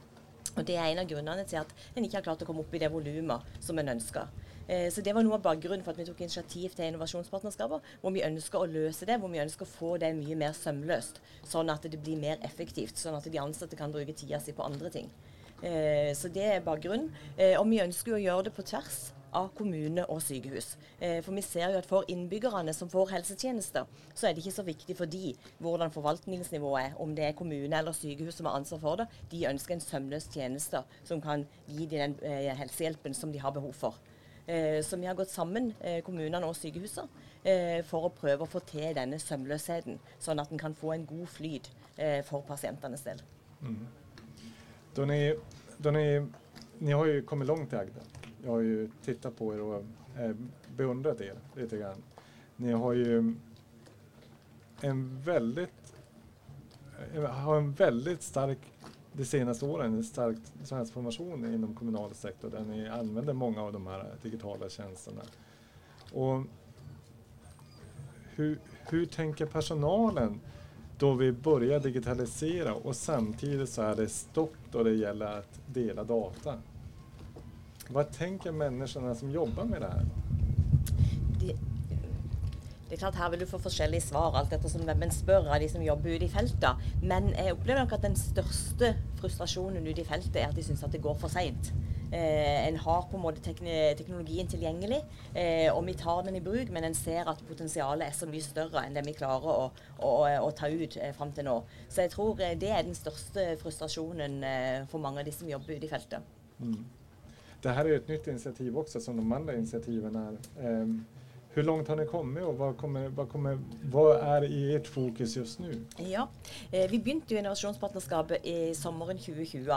Speaker 4: Og Det er en av grunnene til at en ikke har klart å komme opp i det volumet som en ønsker. Eh, så Det var noe av bakgrunnen for at vi tok initiativ til innovasjonspartnerskaper, hvor vi ønsker å løse det, hvor vi ønsker å få det mye mer sømløst. Sånn at det blir mer effektivt, sånn at de ansatte kan bruke tida si på andre ting. Eh, så det er bakgrunnen. Eh, og vi ønsker å gjøre det på tvers av kommune og sykehus. For vi ser jo at for innbyggerne som får helsetjenester, så er det ikke så viktig for de hvordan forvaltningsnivået er, om det er kommune eller sykehus som har ansvar for det. De ønsker en sømløs tjeneste som kan gi dem den helsehjelpen som de har behov for. Eh, så vi har gått sammen, eh, kommunene og sykehusene, eh, for å prøve å få til denne sømløsheten, sånn at en kan få en god flyt eh, for pasientenes del. Mm.
Speaker 1: Då ni, då ni, ni har ju kommit långt i Agda. Jag har ju tittat på er och eh, beundrat er lite grann. Ni har ju en väldigt, eh, har en väldigt stark de senaste åren en stark transformation inom kommunal sektor där ni använder många av de här digitala tjänsterna. Och hur, hur tänker personalen då vi börjar digitalisera och samtidigt så är det stopp då det gäller att dela data? Vad tänker människorna som jobbar med det här?
Speaker 4: Det, er klart Her vil du få forskjellige svar alt ettersom hvem en spør av de som jobber ute i feltet. Men eh, jeg opplever nok at den største frustrasjonen ute i feltet er at de syns at det går for seint. Eh, en har på en måte teknologien tilgjengelig, eh, og vi tar den i bruk, men en ser at potensialet er så mye større enn det vi klarer å, å, å ta ut eh, fram til nå. Så jeg tror eh, det er den største frustrasjonen eh, for mange av de som jobber ute i feltet. Mm.
Speaker 1: Det her er et nytt initiativ også, som de andre initiativene er. Ehm, hur långt har ni kommit och vad, kommer, vad, kommer, vad är i ert fokus just nu?
Speaker 4: Ja, eh, Vi började ju innovationspartnerskapet i sommaren 2020.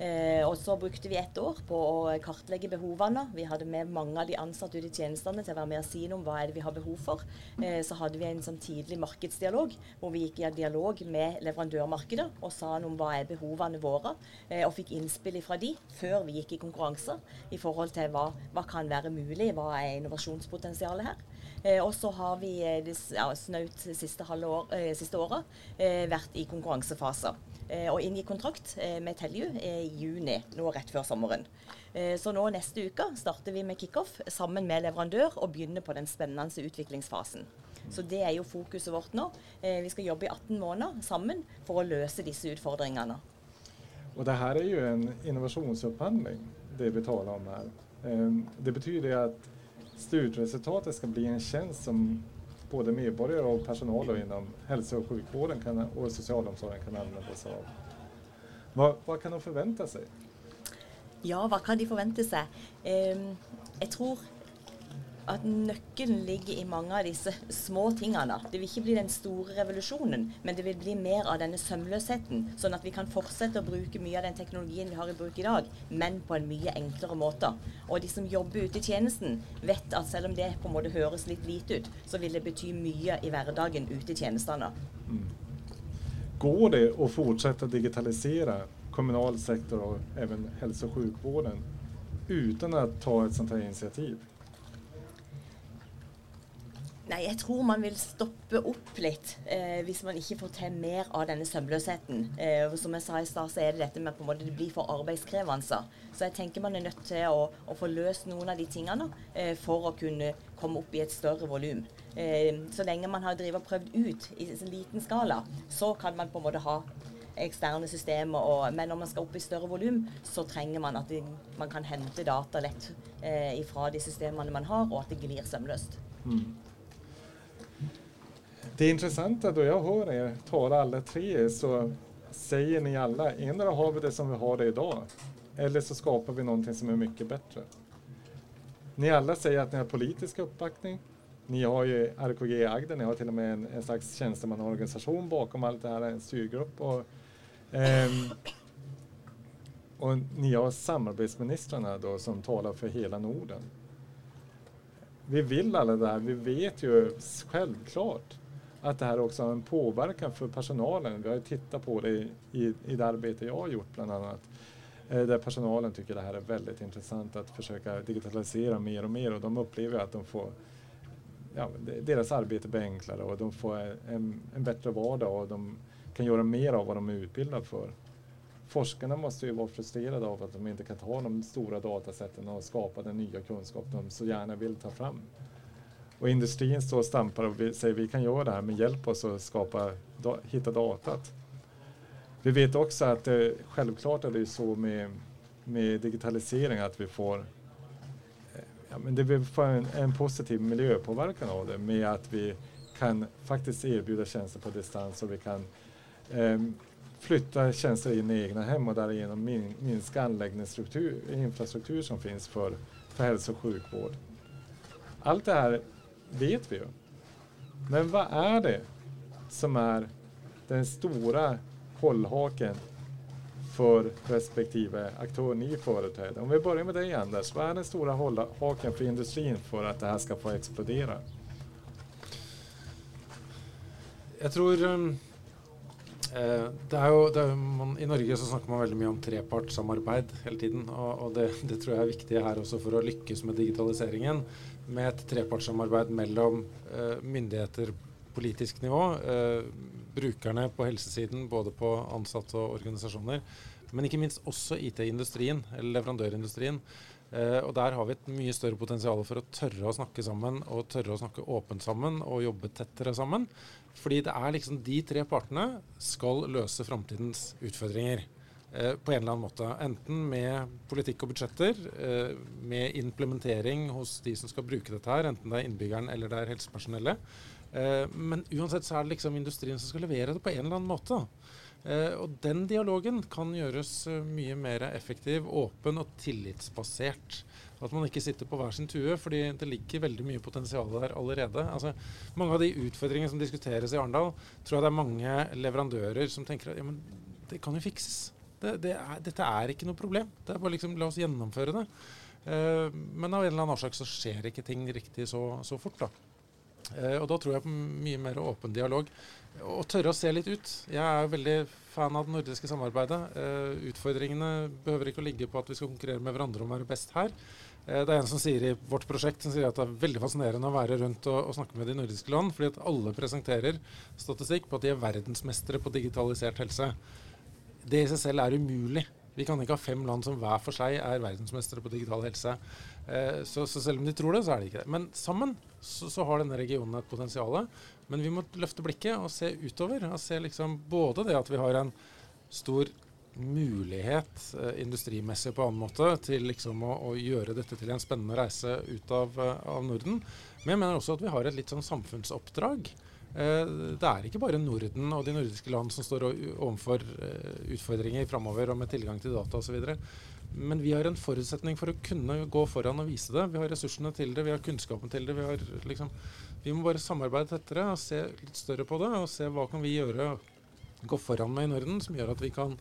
Speaker 4: Eh, og så brukte vi ett år på å kartlegge behovene. Vi hadde med mange av de ansatte ute i tjenestene til å være med og si noe om hva er det vi har behov for. Eh, så hadde vi en sånn tidlig markedsdialog hvor vi gikk i dialog med leverandørmarkedet og sa noe om hva er behovene våre, eh, og fikk innspill fra de før vi gikk i konkurranser i forhold til hva, hva kan være mulig, hva er innovasjonspotensialet her. Eh, og så har vi eh, ja, snaut siste, år, eh, siste året eh, vært i konkurransefaser. Eh, og inngikk kontrakt eh, med Telju eh, i juni, nå rett før sommeren. Eh, så nå neste uke starter vi med kickoff sammen med leverandør og begynner på den spennende utviklingsfasen. Så det er jo fokuset vårt nå. vi skal jobbe i 18 måneder sammen for å løse disse utfordringene.
Speaker 1: Og det her er jo en innovasjonsopphandling, det vi taler om her. Det betyr at slutresultatet ska bli en tjänst som både medborgare och personal inom hälso och sjukvården kan, och socialomsorgen kan använda sig av. Vad, vad, kan de förvänta sig?
Speaker 4: Ja, vad kan de förvänta sig? Um, jag tror at nøkkelen ligger i mange av disse små tingene. Det vil ikke bli den store revolusjonen, men det vil bli mer av denne sømløsheten. Sånn at vi kan fortsette å bruke mye av den teknologien vi har i bruk i dag, men på en mye enklere måte. Og de som jobber ute i tjenesten, vet at selv om det på en måte høres litt lite ut, så vil det bety mye i hverdagen ute i tjenestene. Mm.
Speaker 1: Går det å fortsette å digitalisere kommunal sektor og även hälso och sjukvården uten å ta et sånt här initiativ?
Speaker 4: Nei, jeg tror man vil stoppe opp litt eh, hvis man ikke får til mer av denne sømløsheten. Eh, som jeg sa i stad, så er det dette med på en måte det blir for arbeidskrevende. Så jeg tenker man er nødt til å, å få løst noen av de tingene eh, for å kunne komme opp i et større volum. Eh, så lenge man har drevet prøvd ut i en liten skala, så kan man på en måte ha eksterne systemer. Og, men når man skal opp i større volum, så trenger man at de, man kan hente data lett eh, fra de systemene man har, og at det glir sømløst. Mm.
Speaker 1: Det intressanta då jag hör er tala alla tre så säger ni alla, endera har vi det som vi har det idag eller så skapar vi någonting som är mycket bättre. Ni alla säger att ni har politisk uppbackning. Ni har ju RKG Agder, ni har till och med en, en slags tjänstemannaorganisation bakom allt det här, en styrgrupp. Och, ehm, och ni har samarbetsministrarna då som talar för hela Norden. Vi vill alla det här, vi vet ju självklart att det här också har en påverkan för personalen. Vi har ju tittat på det i, i det arbete jag har gjort bland annat. Eh, där personalen tycker det här är väldigt intressant att försöka digitalisera mer och mer och de upplever att de får ja, deras arbete blir enklare och de får en, en bättre vardag och de kan göra mer av vad de är utbildade för. Forskarna måste ju vara frustrerade av att de inte kan ta de stora datasätten och skapa den nya kunskap de så gärna vill ta fram. Och industrin står och stampar och säger vi kan göra det här men hjälp oss att skapa, hitta datat. Vi vet också att eh, självklart är det så med, med digitalisering att vi får, eh, ja, men det, vi får en, en, positiv miljöpåverkan av det med att vi kan faktiskt erbjuda tjänster på distans och vi kan eh, flytta tjänster in i egna hem och därigenom min, minska anläggningsstruktur, infrastruktur som finns för, för hälso och sjukvård. Allt det här vet vi ju. Men vad är det som är den stora hållhaken för respektive aktör ni företräder? Om vi börjar med dig Anders, vad är den stora hållhaken för industrin för att det här ska få explodera?
Speaker 3: Jag tror um, Eh, jo, det er man, I Norge så snakker man veldig mye om trepartssamarbeid hele tiden. Og, og det, det, tror jeg er viktig her også for å lykkes med digitaliseringen med et trepartssamarbeid mellom eh, myndigheter, politisk nivå, eh, brukerne på helsesiden, både på ansatte og organisasjoner, men ikke minst også IT-industrien, eller leverandørindustrien. Eh, og Der har vi et mye større potensial for å tørre å snakke sammen og tørre å snakke åpent sammen og jobbe tettere sammen. Fordi det er liksom de tre partene skal løse framtidens utfordringer. Eh, på en eller annen måte. Enten med politikk og budsjetter, eh, med implementering hos de som skal bruke dette her, enten det er innbyggeren eller det er helsepersonellet. Eh, men uansett så er det liksom industrien som skal levere det på en eller annen måte. Eh, og den dialogen kan gjøres eh, mye mer effektiv, åpen og tillitsbasert. At man ikke sitter på hver sin tue, fordi det ligger veldig mye potensial der allerede. Altså, mange av de utfordringene som diskuteres i Arendal, tror jeg det er mange leverandører som tenker at ja, men det kan jo fikses. Det, det er, dette er ikke noe problem. Det er bare liksom, La oss gjennomføre det. Eh, men av en eller annen årsak så skjer ikke ting riktig så, så fort. da. Eh, og da tror jeg på mye mer åpen dialog. Og tørre å se litt ut. Jeg er veldig fan av det nordiske samarbeidet. Eh, utfordringene behøver ikke å ligge på at vi skal konkurrere med hverandre om å være best her. Eh, det er en som sier i vårt prosjekt som sier at det er veldig fascinerende å være rundt og, og snakke med de nordiske land, fordi at alle presenterer statistikk på at de er verdensmestere på digitalisert helse. Det i seg selv er umulig. Vi kan ikke ha fem land som hver for seg er verdensmestere på digital helse. Eh, så, så, selv om de tror det, så er det ikke det. Men sammen så, så har denne regionen et potensial. Men vi må løfte blikket og se utover. og se liksom både det at vi har en stor mulighet eh, industrimessig på annen måte til liksom å, å, gjøre dette til en spennende reise ut av, uh, av Norden. Men jeg mener også at vi har et litt sånn samfunnsoppdrag. Eh, det er ikke bare Norden og de nordiske land som står overfor eh, utfordringer framover og med tilgang til data osv. Men vi har en forutsetning for å kunne gå foran og vise det. Vi har ressursene til det, vi har kunnskapen til det. Vi, har, liksom, vi må bare samarbeide tettere og se litt større på det. Og se hva kan vi gjøre, gå foran med i Norden, som gjør at vi kan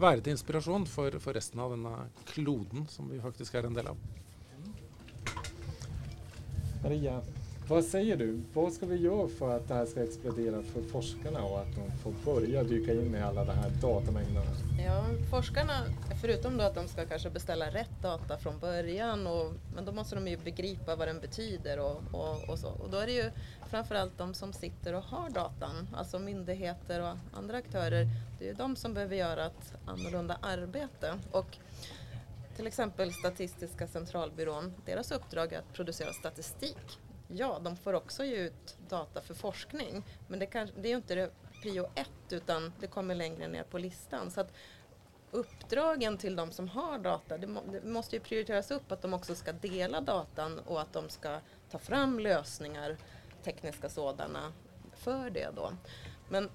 Speaker 3: være til inspirasjon for, for resten av denne kloden som vi faktisk er en del av.
Speaker 1: Maria, vad säger du? Vad ska vi göra för att det här ska explodera för forskarna och att de får börja dyka in i alla de här datamängderna?
Speaker 2: Ja, forskarna, förutom då att de ska kanske beställa rätt data från början, och, men då måste de ju begripa vad den betyder och, och, och så. Och då är det ju framförallt de som sitter och har datan, alltså myndigheter och andra aktörer, det är ju de som behöver göra ett annorlunda arbete. Och till exempel Statistiska centralbyrån, deras uppdrag är att producera statistik Ja, de får också ge ut data för forskning. Men det, kan, det är ju inte det prio ett utan det kommer längre ner på listan. Så att uppdragen till de som har data, det, må, det, måste ju prioriteras upp att de också ska dela datan och att de ska ta fram lösningar, tekniska sådana, för det då. Men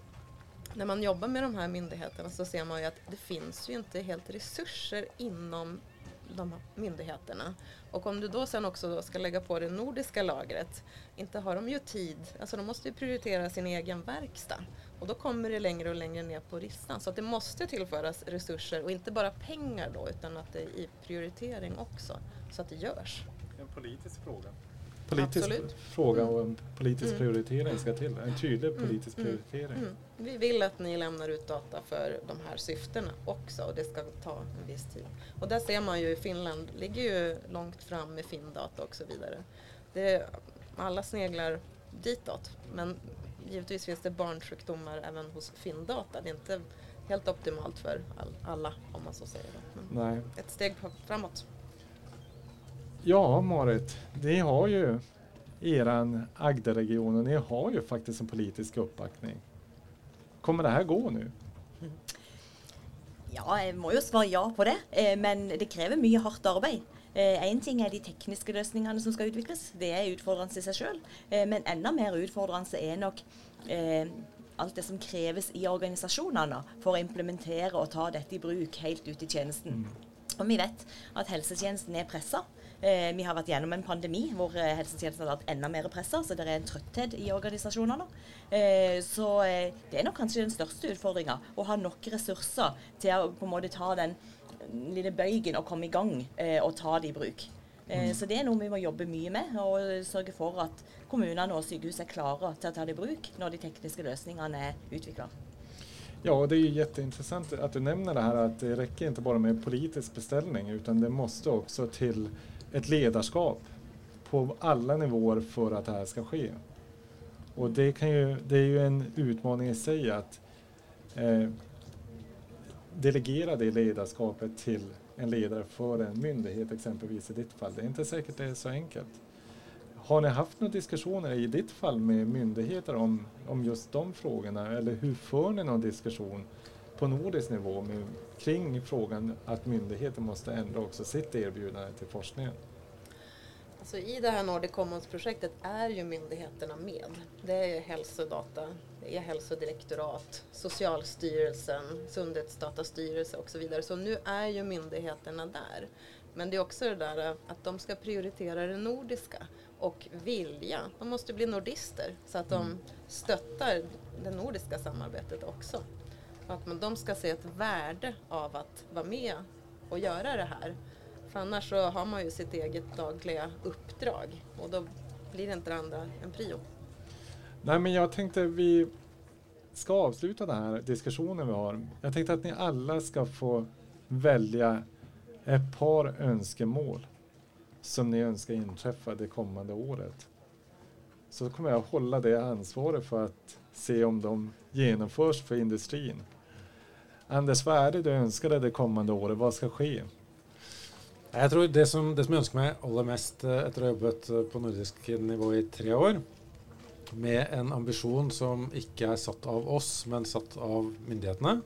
Speaker 2: när man jobbar med de här myndigheterna så ser man ju att det finns ju inte helt resurser inom de myndigheterna. Och om du då sen också ska lägga på det nordiska lagret, inte har de ju tid, alltså de måste ju prioritera sin egen verkstad. Och då kommer det längre och längre ner på listan. Så att det måste tillföras resurser och inte bara pengar då utan att det är i prioritering också, så att det görs.
Speaker 1: En politisk fråga politisk
Speaker 2: Absolut.
Speaker 1: fråga och en politisk mm. prioritering ska till. En tydlig mm. politisk mm. prioritering. Mm.
Speaker 2: Vi vill att ni lämnar ut data för de här syftena också och det ska ta en viss tid. Och där ser man ju Finland ligger ju långt fram med Findata och så vidare. Det, alla sneglar ditåt men givetvis finns det barnsjukdomar även hos Findata. Det är inte helt optimalt för all, alla om man så säger. Men Nej. Ett steg framåt.
Speaker 1: Ja, Marit, ni har ju eran Agda-region och ni har ju faktiskt en politisk uppbackning. Kommer det här gå nu?
Speaker 4: Ja, jag måste ju svara ja på det, eh, men det kräver mycket hårt arbete. En eh, ting är de tekniska lösningarna som ska utvecklas, det är utfordrande i sig själv. Eh, men ännu mer utfordrande är nog allt det som krävs i organisationerna för att implementera och ta detta i bruk helt ut i tjänsten. Mm. Och vi vet att hälsotjänsten är pressad. Eh, vi har vært gjennom en pandemi hvor eh, helsetjenesten har vært enda mer pressa, så det er en trøtthet i organisasjonene. Eh, så eh, det er nok kanskje den største utfordringa. Å ha nok ressurser til å på en måte ta den lille bøygen og komme i gang eh, og ta det i bruk. Eh, mm. Så det er noe vi må jobbe mye med, og sørge for at kommunene og sykehus er klare til å ta det i bruk når de tekniske løsningene er utvikla.
Speaker 1: Ja, det är jätteintressant att du nämner det här att det räcker inte bara med politisk beställning utan det måste också till ett ledarskap på alla nivåer för att det här ska ske. Och det, kan ju, det är ju en utmaning i sig att eh, delegera det ledarskapet till en ledare för en myndighet exempelvis i ditt fall. Det är inte säkert det är så enkelt. Har ni haft några diskussioner i ditt fall med myndigheter om, om just de frågorna eller hur för ni någon diskussion på nordisk nivå med, kring frågan att myndigheten måste ändra också sitt erbjudande till forskningen?
Speaker 2: Alltså I det här Nordic Commons-projektet är ju myndigheterna med. Det är hälsodata, det är hälsodirektorat, Socialstyrelsen, Sundhetsdatastyrelse och så vidare. Så nu är ju myndigheterna där. Men det är också det där att de ska prioritera det nordiska och vilja. De måste bli nordister så att de mm. stöttar det nordiska samarbetet också. Att att de ska se ett värde av att vara med och göra det här. För annars så har man ju sitt eget dagliga uppdrag och då blir det inte det andra en prio.
Speaker 1: Nej men jag tänkte vi ska avsluta den här diskussionen vi har. Jag tänkte att ni alla ska få välja ett par önskemål som ni önskar inträffa det kommande året. Så kommer jag hålla det ansvaret för att se om de genomförs för industrin. Anders, vad är det du önskar dig det kommande året? Vad ska ske?
Speaker 3: Jag tror det som, det som jag önskar mig allra mest eh, efter att ha jobbat eh, på nordisk nivå i tre år, med en ambition som inte är satt av oss, men satt av myndigheterna.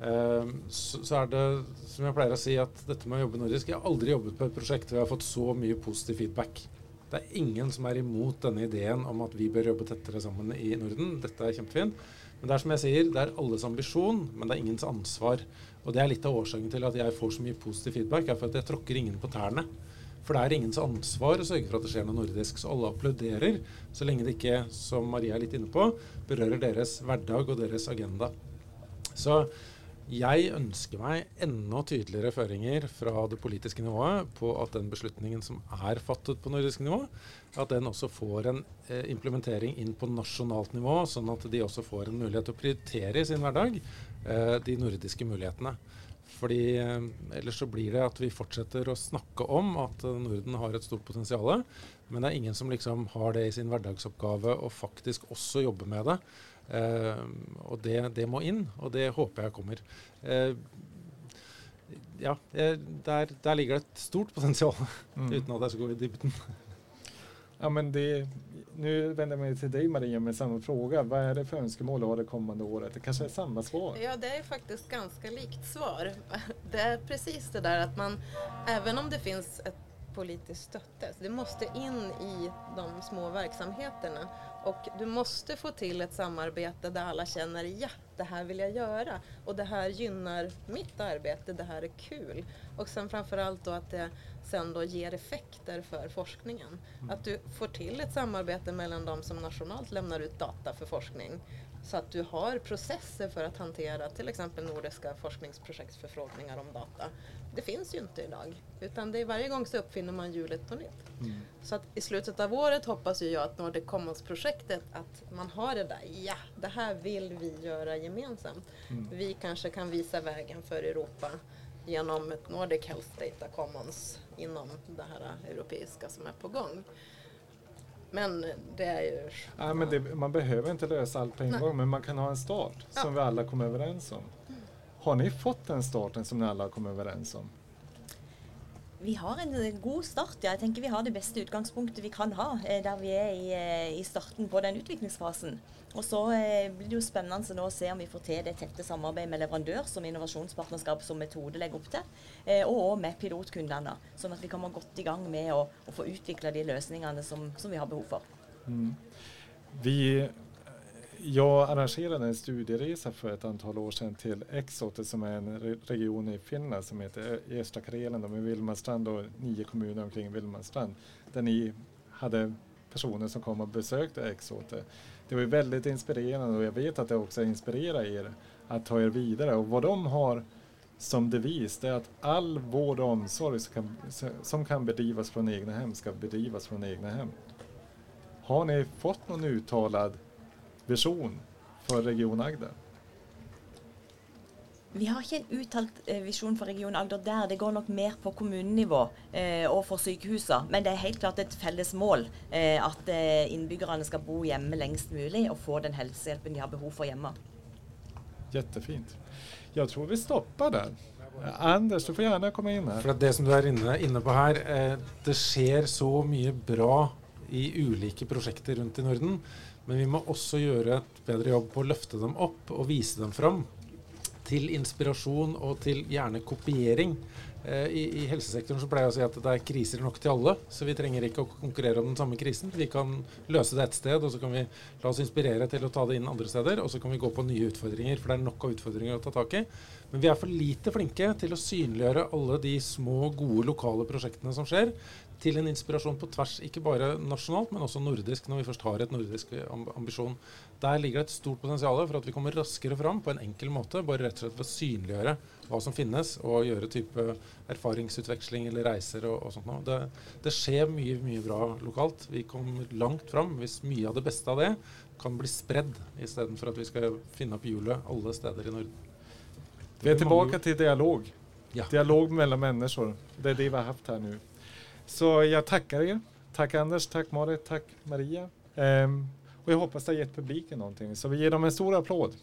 Speaker 3: Eh, så, så det, som jag pleier å si, at dette med å jobbe nordisk jag har aldri jobbet på ett projekt där jag har fått så mycket positiv feedback. Det är ingen som är emot denne ideen om att vi bør jobbe tettere sammen i Norden. Dette er kjempefint. Men det er som jeg sier, det er alles ambisjon, men det er ingens ansvar. Og det er litt av årsaken til at jeg får så mye positiv feedback, er for at jeg tråkker ingen på tærne. For det er ingens ansvar å sørge for at det skjer noe nordisk. Så alle applauderer så lenge det ikke, som Maria er litt inne på, berører deres hverdag og deres agenda. Så Jeg ønsker meg enda tydeligere føringer fra det politiske nivået på at den beslutningen som er fattet på nordisk nivå, at den også får en eh, implementering inn på nasjonalt nivå, sånn at de også får en mulighet til å prioritere i sin hverdag eh, de nordiske mulighetene. Fordi eh, Ellers så blir det at vi fortsetter å snakke om at Norden har et stort potensial, men det er ingen som liksom har det i sin hverdagsoppgave og faktisk også jobber med det. Uh, og det, det, må inn, og det håper jeg kommer. Uh, ja, der, der, ligger det et stort potensial, mm. uten at jeg skal gå i dybden.
Speaker 1: Ja, men det, nu vänder jag mig till dig Maria med samma fråga. Vad är det för önskemål du har det kommande året? Det kanske är samma svar?
Speaker 2: Ja, det är faktiskt ganska likt svar. Det är precis det där att man, även om det finns ett politiskt stötte, det måste in i de små verksamheterna och du måste få till ett samarbete där alla känner ja, det här vill jag göra och det här gynnar mitt arbete, det här är kul. Och sen framförallt då att det sen då ger effekter för forskningen. Mm. Att du får till ett samarbete mellan de som nationellt lämnar ut data för forskning så att du har processer för att hantera till exempel nordiska forskningsprojektsförfrågningar om data. Det finns ju inte idag. Utan det är varje gång så uppfinner man hjulet på nytt. Mm. Så att i slutet av året hoppas jag att Nordic Commons-projektet att man har det där, ja, det här vill vi göra gemensamt. Mm. Vi kanske kan visa vägen för Europa genom ett Nordic Health Data Commons inom det här europeiska som är på gång. Men det är ju...
Speaker 1: Ja, men det, man behöver inte lösa allt på en Nej. gång, men man kan ha en start ja. som vi alla kommer överens om. Har ni fått den starten som ni alla kommer överens om?
Speaker 4: Vi har en god start. Ja. Jeg tenker Vi har det beste utgangspunktet vi kan ha, eh, der vi er i, eh, i starten på den utviklingsfasen. Og Så eh, blir det jo spennende nå å se om vi får til det tette samarbeidet med leverandør, som innovasjonspartnerskap som metode legger opp til, eh, og òg med pilotkundene. Sånn at vi kommer godt i gang med å, å få utvikla de løsningene som, som, vi har behov for. Mm.
Speaker 1: Vi jag arrangerade en studieresa för ett antal år sedan till Exote som är en region i Finland som heter Ersta Karelen med Vilmarstrand och nio kommuner omkring Vilmarstrand. Där ni hade personer som kom och besökte Exote. Det var väldigt inspirerande och jag vet att det också inspirerar er att ta er vidare och vad de har som devis det är att all vård och omsorg som kan, som kan bedrivas från egna hem ska bedrivas från egna hem. Har ni fått någon uttalad vision för Region Agder?
Speaker 4: Vi har ikke en uttalt eh, visjon for Region Agder der. Det går nok mer på kommunenivå eh, og for sykehusene. Men det er helt klart et felles mål eh, at eh, innbyggerne skal bo hjemme lengst mulig og få den helsehjelpen de har behov for hjemme.
Speaker 1: Jättefint. Jeg tror vi stopper der. Anders, du får gjerne komme inn her.
Speaker 3: For Det som du er inne, inne på her, eh, det skjer så mye bra i ulike prosjekter rundt i Norden. Men vi må også gjøre et bedre jobb på å løfte dem opp og vise dem fram. Til inspirasjon og til gjerne kopiering. Eh, I, I, helsesektoren så pleier jeg å si at det er kriser nok til alle, så vi trenger ikke å konkurrere om den samme krisen. Vi kan løse det ett sted, og så kan vi la oss inspirere til å ta det inn andre steder. Og så kan vi gå på nye utfordringer, for det er nok av utfordringer å ta tak i. Men vi er for lite flinke til å synliggjøre alle de små, gode lokale prosjektene som skjer til en inspirasjon på tvers, ikke bare nasjonalt, men også nordisk, når vi først har et nordisk eh, ambisjon. Der ligger det et stort potensial for at vi kommer raskere fram på en enkel måte, bare rett og slett ved å synliggjøre hva som finnes, og gjøre type erfaringsutveksling eller reiser og, og sånt noe. Det, det, skjer mye, mye bra lokalt. Vi kommer langt fram hvis mye av det beste av det kan bli spredd, istedenfor at vi skal finne opp hjulet alle steder i Norden.
Speaker 1: Vi er tilbake til dialog. Ja. Dialog mellom mennesker. Det er det vi har hatt her nå. Så jag tackar er. Tack Anders, tack Marit, tack Maria. Um, och jag hoppas det har gett publiken någonting. Så vi ger dem en stor applåd.